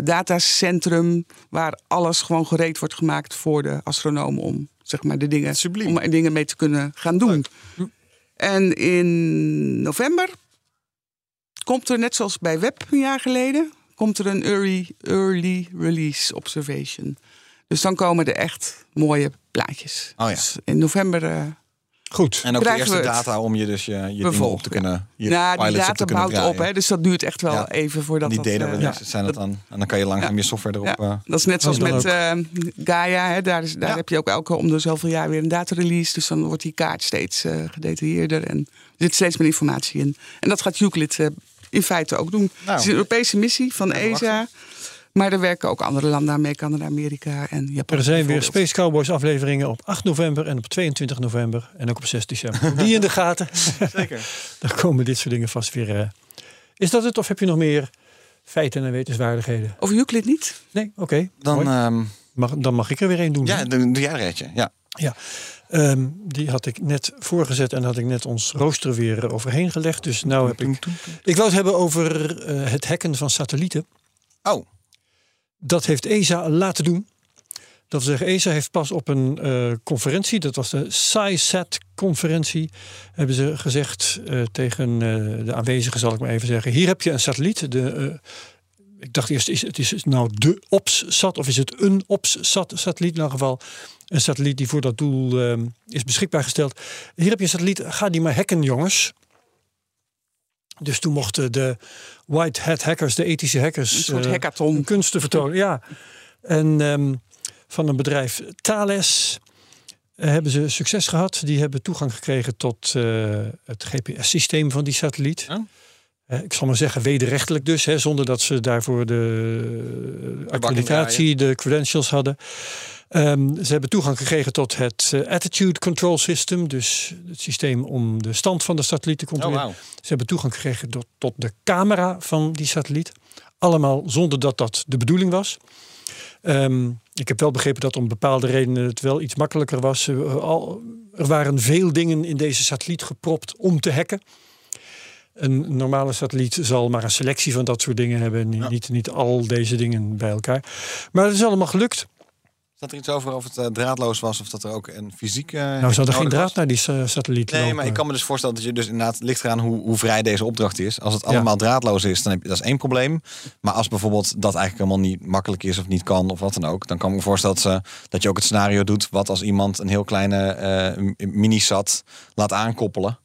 datacentrum waar alles gewoon gereed wordt gemaakt voor de astronoom om zeg maar de dingen,
Subliem.
om er dingen mee te kunnen gaan doen. En in november komt er, net zoals bij Web een jaar geleden, komt er een early, early release observation. Dus dan komen er echt mooie plaatjes.
Oh ja.
Dus in november.
Goed.
En ook de
krijgen
eerste
we het.
data om je dus je, je op te
ja.
kunnen. Je
nou, die
op
data
te kunnen
bouwt op, hè, dus dat duurt echt wel
Ja.
even voordat
Die
dat...
data
eh,
releases zijn dat dan. En dan kan je langzaam je software erop.
Ja,
eh,
dat is net zoals met eh, Gaia. Hè, daar is, daar
Ja.
heb je ook elke om de zoveel jaar weer een datarelease. Dus dan wordt die kaart steeds eh, gedetailleerder. En er zit steeds meer informatie in. En dat gaat Euclid eh, in feite ook doen. het is een Europese missie van ESA. Maar er werken ook andere landen aan mee. Canada, Amerika en Japan.
Er zijn weer. Space Cowboys afleveringen op 8 november en op 22 november en ook op 6 december. Die in de gaten. <laughs>
Zeker. <laughs>
Dan komen dit soort dingen vast weer. eh. Is dat het of heb je nog meer feiten en wetenswaardigheden?
Over Euclid niet?
Nee? Oké.
Dan, ehm,
mag, dan mag ik er weer één doen.
ja, doe, jij er eentje. Ja.
Ja, Ehm, die had ik net voorgezet en had ik net ons rooster weer overheen gelegd. Dus nou heb ik. Ik wou het hebben over eh, het hacken van satellieten.
Oh,
Dat heeft ESA laten doen. Dat wil zeggen, ESA heeft pas op een eh, conferentie, dat was de SciSat-conferentie, hebben ze gezegd eh, tegen eh, de aanwezigen, zal ik maar even zeggen: hier heb je een satelliet. De, ik dacht eerst, is het is nou de OPS-sat of is het een OPS-satelliet? In elk geval een satelliet die voor dat doel is beschikbaar gesteld. Hier heb je een satelliet, ga die maar hacken, jongens. Dus toen mochten de white hat hackers, de ethische hackers,
Een soort
eh,
hackathon.
hun kunsten vertonen. Ja. En ehm, van een bedrijf Thales eh, hebben ze succes gehad. Die hebben toegang gekregen tot eh, het GPS-systeem van die satelliet. Ik zal maar zeggen wederrechtelijk dus, hè, zonder dat ze daarvoor de eh, accreditatie, de credentials hadden. Ehm, ze hebben toegang gekregen tot het eh, attitude control system, dus het systeem om de stand van de satelliet te
oh
controleren.
wauw.
Ze hebben toegang gekregen tot, tot de camera van die satelliet. Allemaal zonder dat dat de bedoeling was. Ehm, ik heb wel begrepen dat om bepaalde redenen het wel iets makkelijker was. Eh, al, er waren veel dingen in deze satelliet gepropt om te hacken. Een normale satelliet zal maar een selectie van dat soort dingen hebben. Niet,
Ja.
niet, niet al deze dingen bij elkaar. Maar het is allemaal gelukt.
Zat er iets over of het eh, draadloos was of dat er ook een fysiek. eh,
Nou, ze hadden geen draad
was?
naar die sa- satelliet
Nee,
lopen.
maar ik kan me dus voorstellen dat je dus inderdaad ligt eraan hoe, hoe vrij deze opdracht is. Als het
Ja.
allemaal draadloos is, dan heb je dat is één probleem. Maar als bijvoorbeeld dat eigenlijk helemaal niet makkelijk is of niet kan of wat dan ook, dan kan ik me voorstellen dat, ze, dat je ook het scenario doet. Wat als iemand een heel kleine eh, mini-sat laat aankoppelen.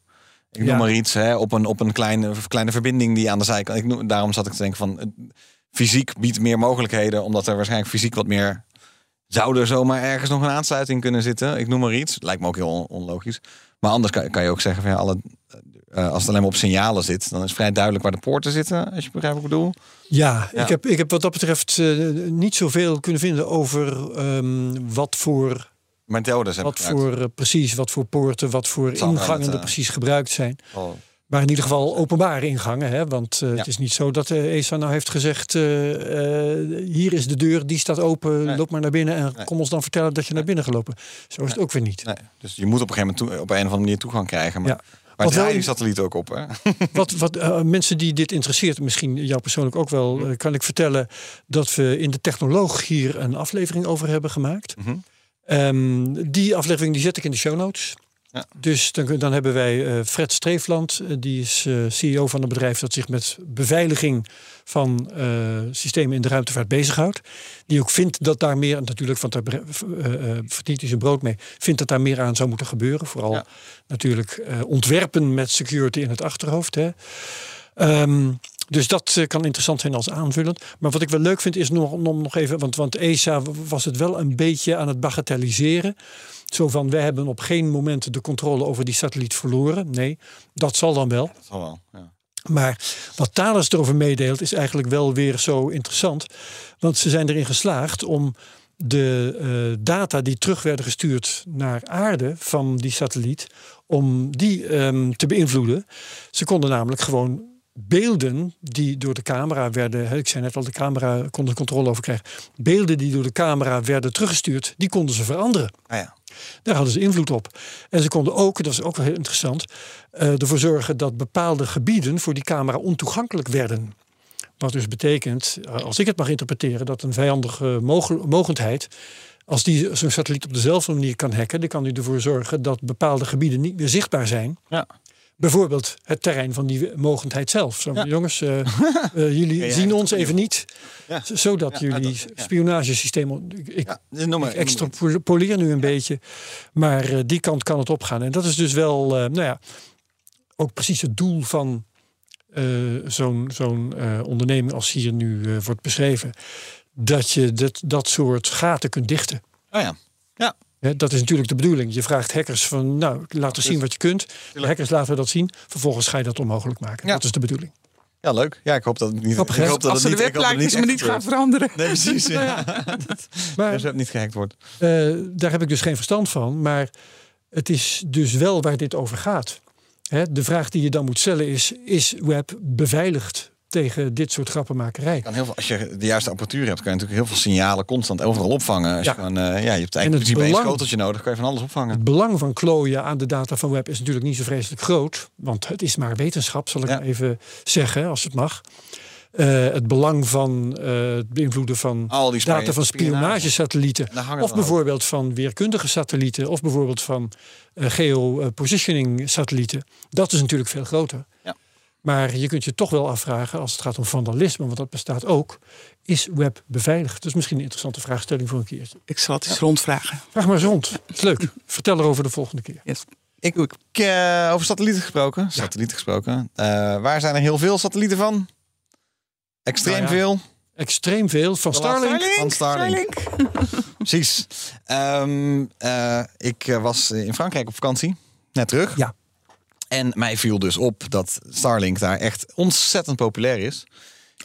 Ik noem
Ja.
maar iets hè, op een, op een kleine, kleine verbinding die aan de zijkant. Ik noem, daarom zat ik te denken van. eh, fysiek biedt meer mogelijkheden, omdat er waarschijnlijk fysiek wat meer zou er zomaar ergens nog een aansluiting kunnen zitten. Ik noem maar iets. Lijkt me ook heel on- onlogisch. Maar anders kan, kan je ook zeggen van ja, alle, eh, als het alleen maar op signalen zit, dan is vrij duidelijk waar de poorten zitten. Als je begrijpt wat ik bedoel.
Ja,
Ja.
Ik, heb, ik heb wat dat betreft eh, niet zoveel kunnen vinden over ehm, wat voor,
Methodes
wat voor eh, precies, wat voor poorten, wat voor ingangen er precies gebruikt zijn.
Oh,
Maar in ieder geval openbare ingangen. Hè? Want eh,
Ja.
het is niet zo dat de ESA nou heeft gezegd... eh, eh, hier is de deur, die staat open,
Nee.
loop maar naar binnen... en
Nee.
kom ons dan vertellen dat je naar binnen gelopen. Zo is het ook weer niet.
nee. Dus je moet op een gegeven moment toe- op een of andere manier toegang krijgen. Maar,
Ja.
maar
Wat
draaien die satelliet ook op, hè? <laughs>
Wat, wat eh, mensen die dit interesseert, misschien jou persoonlijk ook wel... eh, kan ik vertellen dat we in de Technoloog hier een aflevering over hebben gemaakt.
Mhm.
Ehm, die aflevering die zet ik in de show notes.
Ja.
Dus dan, dan hebben wij eh, Fred Streefland, eh, die is eh, CEO van een bedrijf dat zich met beveiliging van systemen in de ruimtevaart bezighoudt. Die ook vindt dat daar meer, natuurlijk, want daar bre- verdient hij zijn brood mee, vindt dat daar meer aan zou moeten gebeuren. Vooral
Ja.
natuurlijk ontwerpen met security in het achterhoofd. Hè. Ehm, dus dat kan interessant zijn als aanvullend. Maar wat ik wel leuk vind is nog, om nog even, want, want ESA was het wel een beetje aan het bagatelliseren. Zo van, wij hebben op geen moment de controle over die satelliet verloren. Nee, dat zal dan wel.
Dat zal wel. Ja.
Maar wat Thales erover meedeelt is eigenlijk wel weer zo interessant. Want ze zijn erin geslaagd om de eh, data die terug werden gestuurd naar aarde van die satelliet, om die ehm, te beïnvloeden. Ze konden namelijk gewoon beelden die door de camera werden, ik zei net al, de camera kon er controle over krijgen. Beelden die door de camera werden teruggestuurd, die konden ze veranderen.
Ah, ja.
Daar hadden ze invloed op. En ze konden ook, dat is ook wel heel interessant, eh, ervoor zorgen dat bepaalde gebieden voor die camera ontoegankelijk werden. Wat dus betekent, eh, als ik het mag interpreteren, dat een vijandige mogendheid, als die zo'n satelliet op dezelfde manier kan hacken, dan kan die ervoor zorgen dat bepaalde gebieden niet meer zichtbaar zijn.
Ja.
Bijvoorbeeld het terrein van die mogendheid zelf. Zo,
Ja.
Jongens, eh, <laughs> eh, jullie zien ons even niet.
Ja.
Zodat jullie spionagesysteem. Ik, ik extrapoleer nu een beetje. Maar eh, die kant kan het opgaan. En dat is dus wel, nou ja, ook precies het doel van zo'n zo'n onderneming als hier nu wordt beschreven. Dat je dat, dat soort gaten kunt dichten.
Oh ja. Ja.
Dat is natuurlijk de bedoeling. Je vraagt hackers van, nou, laat ons zien wat je kunt. De hackers laten dat zien. Vervolgens ga je dat onmogelijk maken.
Ja.
Dat is de bedoeling.
ja, leuk. Ja, ik hoop dat het niet. Ik hoop dat
Als
het
de
niet, dat
niet gaan
gebeurt.
veranderen.
Nee, precies. <laughs> Ja.
Maar
Als het niet gehackt wordt.
Eh, daar heb ik dus geen verstand van. Maar het is dus wel waar dit over gaat. Hè, de vraag die je dan moet stellen is: is web beveiligd tegen dit soort grappenmakerij?
Kan heel veel, als je de juiste apparatuur hebt, kan je natuurlijk heel veel signalen constant overal opvangen. Als
Ja.
je, gewoon, eh, ja, je hebt
En het
eigenlijk in principe één
belang-
schoteltje nodig, kan je van alles opvangen.
Het belang van klooien aan de data van web is natuurlijk niet zo vreselijk groot. Want het is maar wetenschap, zal ik
Ja.
maar even zeggen, als het mag. Eh, het belang van eh, het beïnvloeden van
Al die
data van
spionage.
spionagesatellieten. Of bijvoorbeeld van weerkundige satellieten. Of bijvoorbeeld van geopositioning satellieten. Dat is natuurlijk veel groter.
Ja.
Maar je kunt je toch wel afvragen, als het gaat om vandalisme, want dat bestaat ook, is web beveiligd? Is misschien een interessante vraagstelling voor een keertje.
Ik zal het eens rondvragen.
Vraag maar eens rond. Het is leuk. Vertel erover de volgende keer.
Yes.
Ik, ik, eh, over satellieten gesproken. Satellieten gesproken. Eh, waar zijn er heel veel satellieten van? Extreem
Nou ja,
veel.
Extreem veel van Starlink.
Van Starlink. <laughs> Precies. Ehm, eh, ik was in Frankrijk op vakantie. Net terug.
Ja.
En mij viel dus op dat Starlink daar echt ontzettend populair is.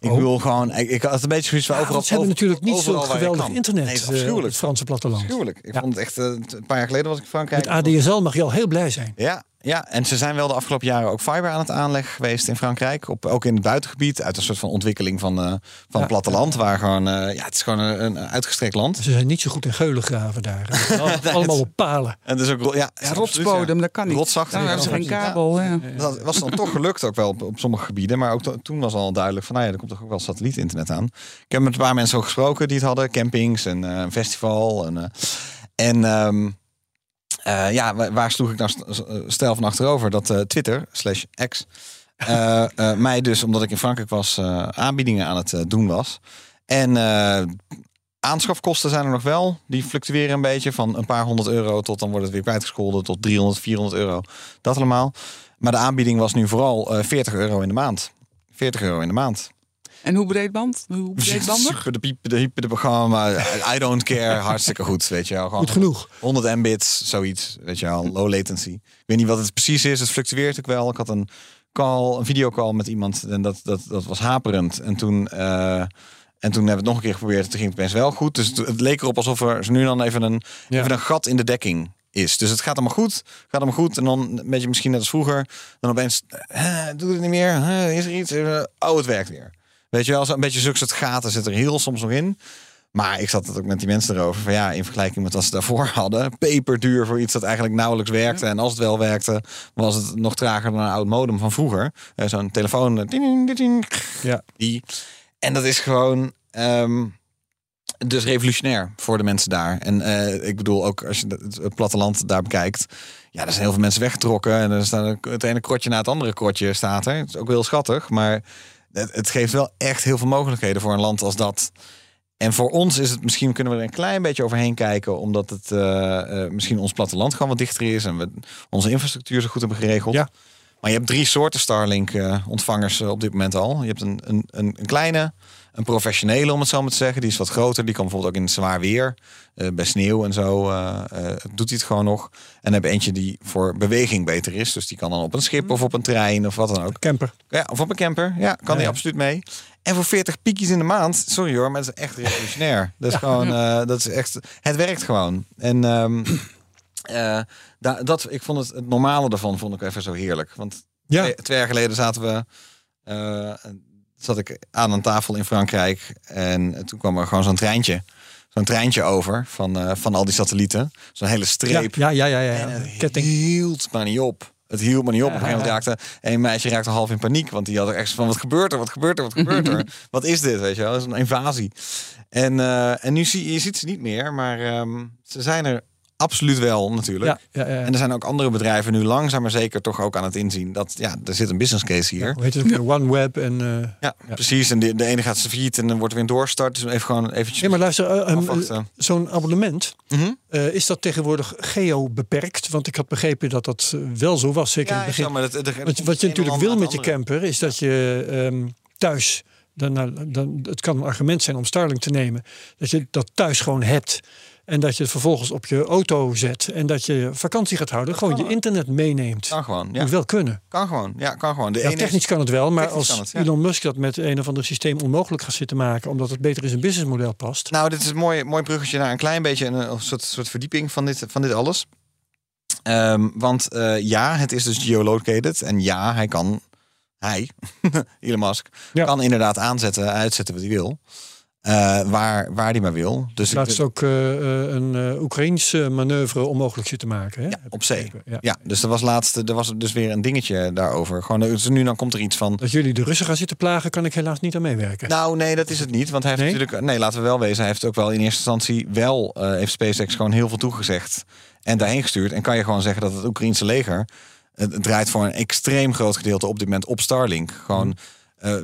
Ik
Oh.
wil gewoon, ik, ik had een beetje zoiets van
Ja,
overal.
ze hebben
over-
natuurlijk niet zo'n geweldig internet
Nee, het
eh, het Franse platteland.
Afschuwelijk. Ik
Ja.
vond het echt eh, een paar jaar geleden was ik in Frankrijk.
Met ADSL mag je al heel blij zijn.
Ja, ja, en ze zijn wel de afgelopen jaren ook fiber aan het aanleggen geweest in Frankrijk. Op, ook in het buitengebied, uit een soort van ontwikkeling van, eh, van
Ja.
het platteland. Waar gewoon, eh, ja, het is gewoon een, een uitgestrekt land.
Ze zijn niet zo goed in geulengraven daar. <laughs> Allemaal- op palen.
En dus ook, ro- ja,
Ja, rotsbodem, dat kan niet.
Rotsachtig.
Daarom hebben ze geen kabel. Ja.
Dat was dan toch gelukt ook wel op, op sommige gebieden. Maar ook to- toen was al duidelijk van, nou ja, er komt toch ook wel satellietinternet aan. Ik heb met een paar mensen ook gesproken die het hadden. Campings en eh, een festival. En, eh, en ehm, eh, ja, wa- waar sloeg ik nou st- eh, van achterover? Dat eh, Twitter, slash X, <laughs> mij dus, omdat ik in Frankrijk was, aanbiedingen aan het doen was. En aanschafkosten zijn er nog wel. Die fluctueren een beetje van een paar honderd euro tot dan wordt het weer kwijtgescholden tot 300, 400 euro. Dat allemaal. Maar de aanbieding was nu vooral eh 40 euro in de maand. 40 euro in de maand.
En hoe breedband? Hoe breedbandig?
Super de piepen, de hyper, de programma. I don't care. Hartstikke goed, weet je wel. Gewoon
Goed genoeg.
100 mbits, zoiets. Weet je wel, low latency. Ik weet niet wat het precies is. Het fluctueert ook wel. Ik had een call, een videocall met iemand en dat, dat, dat was haperend. En toen, eh, en toen hebben we het nog een keer geprobeerd. Toen ging het best wel goed. Dus het, leek erop alsof er nu dan even een,
Ja.
even een gat in de dekking is. Dus het gaat allemaal goed. Gaat allemaal goed. En dan een beetje misschien net als vroeger. Dan opeens, eh, doe het niet meer. Eh, is er iets? Oh, het werkt weer. Weet je wel, een beetje zulke soort gaten zit er heel soms nog in. Maar ik zat het ook met die mensen erover. Van ja, in vergelijking met wat ze daarvoor <laughs> hadden. Peperduur voor iets dat eigenlijk nauwelijks werkte. En als het wel werkte, was het nog trager dan een oud modem van vroeger. Eh, Zo'n telefoon. eh, ding, ding, ding.
Ja.
Die. En dat is gewoon. ehm, dus revolutionair voor de mensen daar. En eh, ik bedoel ook als je het platteland daar bekijkt. Ja, er zijn heel veel mensen weggetrokken. En er staat het ene krotje na het andere krotje staat er. Het is ook wel heel schattig. Maar het, het geeft wel echt heel veel mogelijkheden voor een land als dat. En voor ons is het misschien kunnen we er een klein beetje overheen kijken, omdat het eh, eh, misschien ons platteland gewoon wat dichter is en we onze infrastructuur zo goed hebben geregeld.
Ja.
Maar je hebt drie soorten Starlink-ontvangers op dit moment al. Je hebt een, een, een kleine, een professionele, om het zo maar te zeggen. Die is wat groter. Die kan bijvoorbeeld ook in zwaar weer, eh, bij sneeuw en zo, eh, doet hij het gewoon nog. En dan heb je eentje die voor beweging beter is. Dus die kan dan op een schip of op een trein of wat dan ook.
Camper.
Ja, of op een camper. Ja, kan die
Ja.
absoluut mee. En voor 40 piekjes in de maand, sorry hoor, maar dat is echt revolutionair. <laughs> Dat is gewoon, eh, dat is echt, het werkt gewoon. En da- dat, ik vond het, het normale daarvan vond ik even zo heerlijk. Want
Ja.
twee, twee jaar geleden zaten we, zat ik aan een tafel in Frankrijk en toen kwam er gewoon zo'n treintje, zo'n treintje over van, eh, van al die satellieten, zo'n hele streep.
ja, ja, ja. ja, Ketting.
hield maar niet op. Het hield maar niet op. Op een gegeven moment raakte een meisje raakte half in paniek. Want die had er echt van, wat gebeurt er? Wat gebeurt er? Wat gebeurt er? <laughs> wat is dit? Weet je wel? Dat is een invasie. En, eh, en nu zie je ziet ze niet meer. Maar ehm, ze zijn er absoluut wel natuurlijk.
Ja, ja, ja.
En er zijn ook andere bedrijven nu langzaam maar zeker toch ook aan het inzien. Dat ja, er zit een business case hier.
Hoe heet het ook weer? OneWeb en... eh,
Ja, precies. En de, de ene gaat failliet en dan wordt er weer een doorstart. Dus even gewoon eventjes
Nee, maar luister, eh, ehm,
afwachten.
zo'n abonnement,
Mhm.
eh, is dat tegenwoordig geo-beperkt? Want ik had begrepen dat dat eh, wel zo was, zeker in
Ja,
het begin.
maar dat, dat-
Wat, wat je natuurlijk wil met je camper is dat je ehm, thuis, dan, nou, dan, het kan een argument zijn om Starlink te nemen, dat je dat thuis gewoon hebt. En dat je het vervolgens op je auto zet en dat je vakantie gaat houden, gewoon je internet meeneemt.
Kan gewoon. Ja,
Moet wel kunnen.
kan gewoon. Ja, kan gewoon. De
Ja,
ene is-
technisch kan het wel, maar als
kan het, ja.
Elon Musk dat met een of ander systeem onmogelijk gaat zitten maken, omdat het beter in zijn businessmodel past.
Nou, dit is een mooi, mooi bruggetje naar een klein beetje een, een soort, soort verdieping van dit, van dit alles. Ehm, want eh, ja, het is dus geolocated. En ja, hij kan, hij, <laughs> Elon Musk, kan inderdaad aanzetten, uitzetten wat hij wil. Eh, waar, waar hij maar wil. Dus
Laatst ook eh, eh, een eh Oekraïense manoeuvre onmogelijk zitten maken. Hè?
ja, op zee.
Ja.
Ja, dus er was laatst, er was dus weer een dingetje daarover. Gewoon, dus nu dan komt er iets van.
Dat jullie de Russen gaan zitten plagen, kan ik helaas niet aan meewerken.
Nou, nee, dat is het niet. Want hij heeft
Nee?
natuurlijk. Nee, laten we wel wezen. Hij heeft ook wel in eerste instantie wel. heeft SpaceX gewoon heel veel toegezegd. En daarheen gestuurd. En kan je gewoon zeggen dat het Oekraïnse leger. Het, draait voor een extreem groot gedeelte op dit moment op Starlink. Gewoon. eh,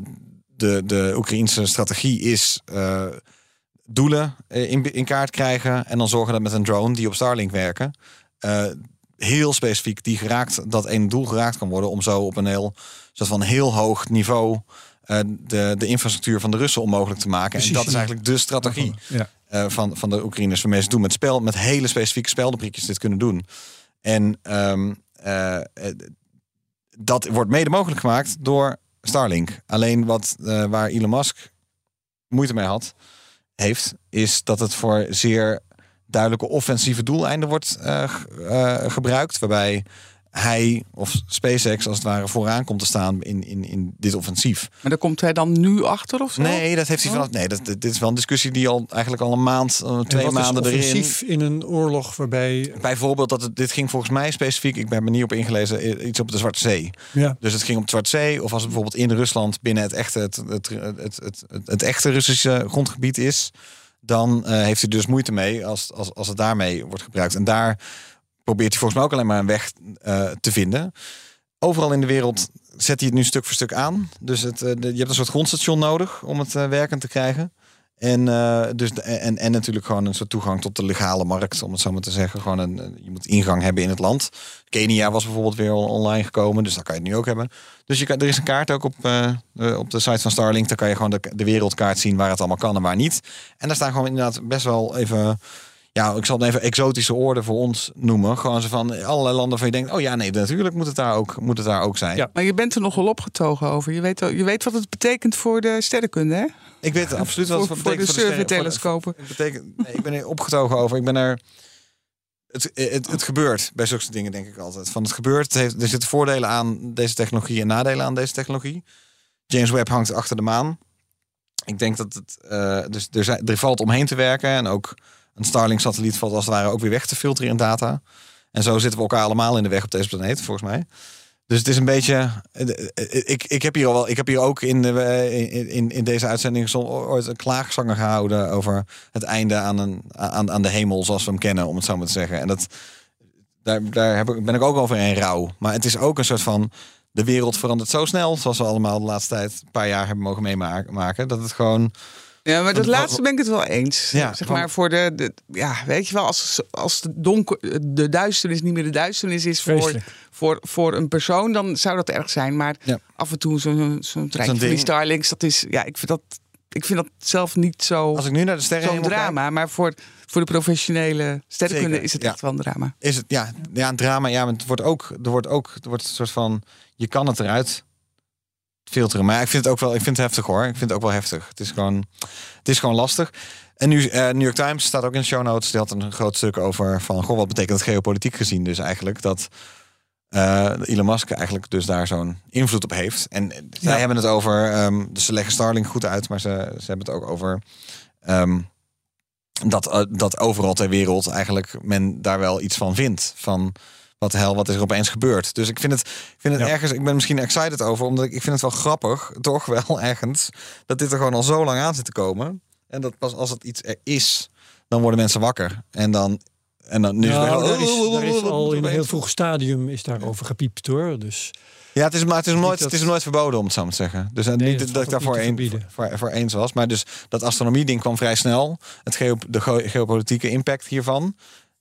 de, de Oekraïnse strategie is. eh, doelen eh, in, in kaart krijgen. En dan zorgen dat met een drone die op Starlink werken. eh, heel specifiek die geraakt, dat één doel geraakt kan worden. Om zo op een heel, soort van heel hoog niveau de, de infrastructuur van de Russen onmogelijk te maken.
Precies,
en dat is eigenlijk de strategie
Ja.
van, van de Oekraïners. Waarmee ze doen met spel, met hele specifieke speldenprikjes dit kunnen doen. En ehm, eh, eh, dat wordt mede mogelijk gemaakt door Starlink. Alleen wat eh, waar Elon Musk moeite mee had, heeft, is dat het voor zeer duidelijke offensieve doeleinden wordt eh, eh, gebruikt. Waarbij hij of SpaceX als het ware vooraan komt te staan in, in, in dit offensief.
Maar daar komt hij dan nu achter of zo?
Nee, dat heeft hij vanaf. Nee, dat, dit is wel een discussie die al eigenlijk al een maand, eh, twee
en wat
maanden
is
erin.
offensief in een oorlog waarbij...
Bijvoorbeeld dat het, dit ging volgens mij specifiek, ik ben me niet op ingelezen, iets op de Zwarte Zee.
Ja,
Dus het ging op de Zwarte Zee, of als het bijvoorbeeld in Rusland binnen het echte, het, het, het, het, het, het echte Russische grondgebied is, dan eh, heeft hij dus moeite mee als, als, als het daarmee wordt gebruikt. En daar probeert hij volgens mij ook alleen maar een weg eh, te vinden. Overal in de wereld zet hij het nu stuk voor stuk aan. Dus het, eh, de- je hebt een soort grondstation nodig om het eh, werkend te krijgen. En, dus, de- en, en natuurlijk gewoon een soort toegang tot de legale markt, om het zo maar te zeggen. Gewoon een, je moet ingang hebben in het land. Kenia was bijvoorbeeld weer on- online gekomen, dus daar kan je het nu ook hebben. Dus je kan, er is een kaart ook op, op de site van Starlink. Daar kan je gewoon de wereldkaart zien waar het allemaal kan en waar niet. En daar staan gewoon inderdaad best wel even, ja, ik zal het even exotische woorden voor ons noemen. Gewoon zo van allerlei landen waar je denkt, oh ja, nee, natuurlijk moet het daar ook, moet het daar ook zijn.
Ja.
Maar je bent er nogal opgetogen over. Je weet, je weet wat het betekent voor de sterrenkunde, hè?
Ik weet absoluut wat het
voor,
voor
voor de
betekent voor de
surveytelescopen.
Het betekent, nee, ik ben er opgetogen over. Ik ben er. Het, het, het gebeurt bij zulke dingen, denk ik altijd. Van het gebeurt. Het heeft, er zitten voordelen aan deze technologie en nadelen aan deze technologie. James Webb hangt achter de maan. Ik denk dat het. eh, dus er, zijn, er valt omheen te werken. En ook een Starlink-satelliet valt als het ware ook weer weg te filteren in data. En zo zitten we elkaar allemaal in de weg op deze planeet, volgens mij. Dus het is een beetje. eh, eh, Ik, ik, heb hier al wel, ik heb hier ook in, de, eh, in, in, deze uitzending ooit een klaagzanger gehouden over het einde aan, een, aan, aan de hemel zoals we hem kennen, om het zo maar te zeggen. En dat, daar, daar heb ik, ben ik ook over in rouw. Maar het is ook een soort van. De wereld verandert zo snel, zoals we allemaal de laatste tijd een paar jaar hebben mogen meemaken. Dat het gewoon.
Ja, maar dat
Want-
laatste ben ik het wel eens.
Ja,
zeg maar voor de, de. Ja, weet je wel, als, als de, donker, de duisternis niet meer de duisternis is voor, voor, voor een persoon, dan zou dat erg zijn. Maar
Ja.
af en toe zo'n zo'n treintje van die. Starlinks, dat is. Ja, ik vind dat, ik vind dat zelf niet zo.
Als ik nu naar de sterren
Zo'n drama, maar voor, voor de professionele sterrenkunde
Zeker,
is het
ja.
echt wel een drama.
is het ja, ja een drama. Ja, maar het wordt ook, er wordt ook, er wordt een soort van, je kan het eruit filteren. Maar ik vind het ook wel, ik vind het heftig hoor. Ik vind het ook wel heftig. Het is gewoon, het is gewoon lastig. En nu, eh New York Times staat ook in de show notes. Die had een groot stuk over van, goh, wat betekent het geopolitiek gezien dus eigenlijk dat eh, Elon Musk eigenlijk dus daar zo'n invloed op heeft. En zij hebben het over, dus ze leggen Starlink goed uit, maar ze, ze hebben het ook over ehm, dat, eh, dat overal ter wereld eigenlijk men daar wel iets van vindt. Van wat de hel, wat is er opeens gebeurd? Dus ik vind het, ik vind het
Ja.
ergens, ik ben misschien excited over, omdat ik, ik vind het wel grappig, <laughs> toch wel ergens, dat dit er gewoon al zo lang aan zit te komen. En dat pas als het iets er is, dan worden mensen wakker. En dan, en dan nu is het weer-
daar is, daar is al in een heel vroeg stadium is daarover gepiept hoor. Dus
Ja, het is, maar het is, nooit,
dat-
het is nooit verboden, om het zo maar te zeggen. Dus eh,
Nee,
niet
dat
dat, ik daarvoor een, voor, voor eens was. Maar dus dat astronomie-ding kwam vrij snel. Het geo, de geo- geopolitieke impact hiervan.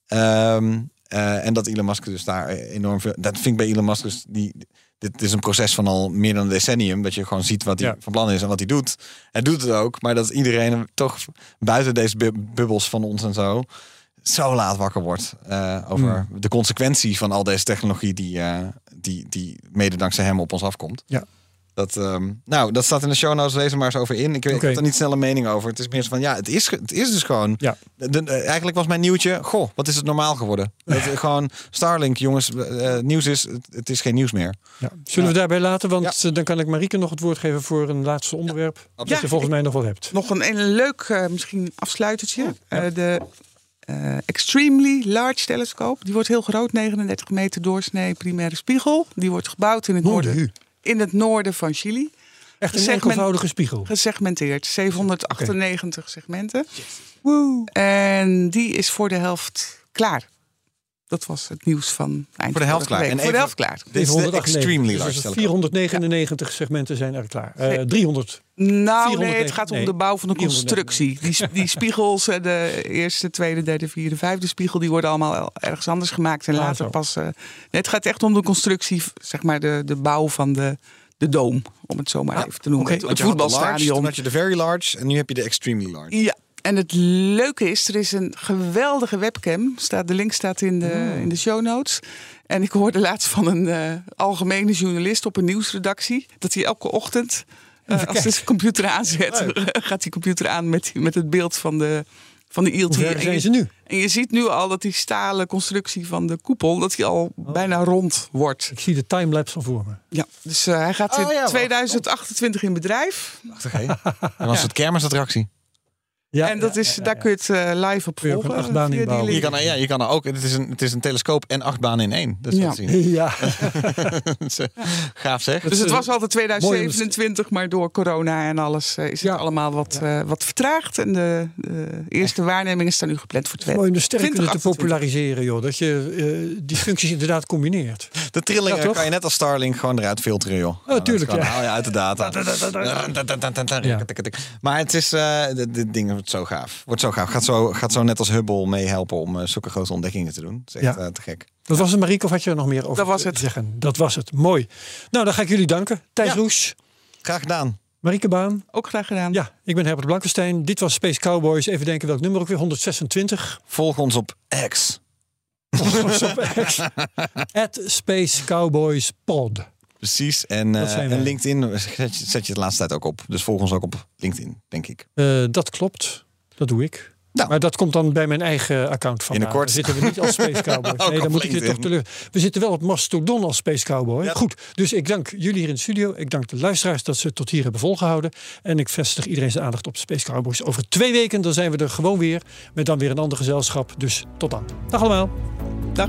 Ehm, eh, en dat Elon Musk dus daar enorm veel... Dat vind ik bij Elon Musk dus... Die, dit is een proces van al meer dan een decennium. Dat je gewoon ziet wat hij
Ja.
van plan is en wat hij doet. Hij doet het ook. Maar dat iedereen toch buiten deze bu- bubbels van ons en zo... zo laat wakker wordt eh, over
Hmm.
de consequentie van al deze technologie... die, eh, die, die mede dankzij hem op ons afkomt.
Ja.
Dat, ehm, nou, dat staat in de show notes. Lees er maar eens over in. Ik, weet, ik heb er niet snel een mening over. Het is meer van, ja, het is, het is dus gewoon...
ja,
De, de- eigenlijk was mijn nieuwtje, goh, wat is het normaal geworden? Dat, eh, gewoon Starlink, jongens, eh, nieuws is, het, het is geen nieuws meer.
ja. Zullen we daarbij laten? Want eh, dan kan ik Marieke nog het woord geven voor een laatste onderwerp. dat
Ja,
je volgens mij nog wel hebt.
Nog een, een leuk, eh, misschien afsluitertje. Eh, de eh, Extremely Large Telescoop. Die wordt heel groot, 39 meter doorsnee primaire spiegel. Die wordt gebouwd in het, noorden. In het noorden van Chili.
Echt een enkelvoudige spiegel.
Gesegmenteerd, 798 segmenten. Woe. En die is voor de helft klaar. Dat was het nieuws van eind
Voor de helft klaar.
week.
En
voor de helft klaar.
Dit is de
498.
extremely
Dus
large telescoop.
499 segmenten zijn er klaar. Eh,
Nee.
300.
Nou, nee,
409
het gaat om
nee,
de bouw van de
309.
constructie. Die, die spiegels, eh, de eerste, tweede, derde, vierde, vijfde spiegel, die worden allemaal ergens anders gemaakt en
Ah,
later
zo.
pas. eh, nee, het gaat echt om de constructie, zeg maar de, de bouw van de, de doom, om het zo maar even te noemen.
oké.
Het, het voetbalstadion.
toen had je de very large en nu heb je de extremely large.
Ja, en het leuke is, er is een geweldige webcam. Staat, de link staat in de,
Hmm.
in de show notes. En ik hoorde laatst van een eh, algemene journalist op een nieuwsredactie... dat hij elke ochtend, eh, als hij zijn computer aanzet... <laughs> gaat die computer aan met, met het beeld van de, van de ILT.
Hoe
En
zijn
je-
ze nu?
En je ziet nu al dat die stalen constructie van de koepel... dat die al bijna rond wordt.
Ik zie de timelapse al voor me.
Ja, dus eh, hij gaat in
Oh ja, wat-
2028 in bedrijf.
Hè? Dat was het kermisattractie.
Ja,
en dat
ja,
is,
ja,
daar
ja.
kun je het eh, live op
je
volgen.
Je kan, er- ja, je kan er ook. Het is een, het is een telescoop en acht banen in één. Dus
Ja.
dat zien.
Ja, <laughs>
is, eh, Gaaf zeg.
Dus het was altijd
Mooi om te-
2027, maar door corona en alles eh, is het
Ja.
allemaal wat, eh, wat vertraagd. En de, de eerste waarnemingen staan nu gepland voor twee.
mooi om de sterren te
2028.
populariseren, joh. Dat je eh, die functies inderdaad combineert.
De trillingen
Ja,
kan je net als Starlink gewoon eruit filteren, joh.
Oh, tuurlijk, ja.
haal je uit de data.
Ja.
Maar het is, eh dit, dit ding wordt zo gaaf. Wordt zo gaaf. Gaat zo, gaat zo net als Hubble meehelpen om eh, zulke grote ontdekkingen te doen. Dat is echt
Ja.
eh, te gek.
Dat was het, Marieke, of had je er nog meer over
Dat was
te
het.
zeggen? Dat was het. Mooi. Nou, dan ga ik jullie danken. Thijs
Ja.
Roes,
Graag gedaan.
Marieke Baan.
Ook graag gedaan.
Ja, ik ben Herbert Blankenstein. Dit was Space Cowboys. Even denken welk nummer ook weer. 126.
Volg ons op X.
Volgens op X. <laughs> At Space Cowboys Pod.
Precies. En, eh, en LinkedIn zet je, zet je de laatste tijd ook op. Dus volg ons ook op LinkedIn, denk ik.
Eh, dat klopt. Dat doe ik.
Nou.
Maar dat komt dan bij mijn eigen account van.
Binnenkort.
Dan zitten we niet als Space Cowboys. <laughs>
Ook
Nee, dan moet ik je toch teleur. We zitten wel op Mastodon als Space Cowboy.
Ja.
Goed, dus ik dank jullie hier in de studio. Ik dank de luisteraars dat ze het tot hier hebben volgehouden. En ik vestig iedereen zijn aandacht op Space Cowboys. Over twee weken dan zijn we er gewoon weer. Met dan weer een ander gezelschap. Dus tot dan. Dag allemaal.
Dag.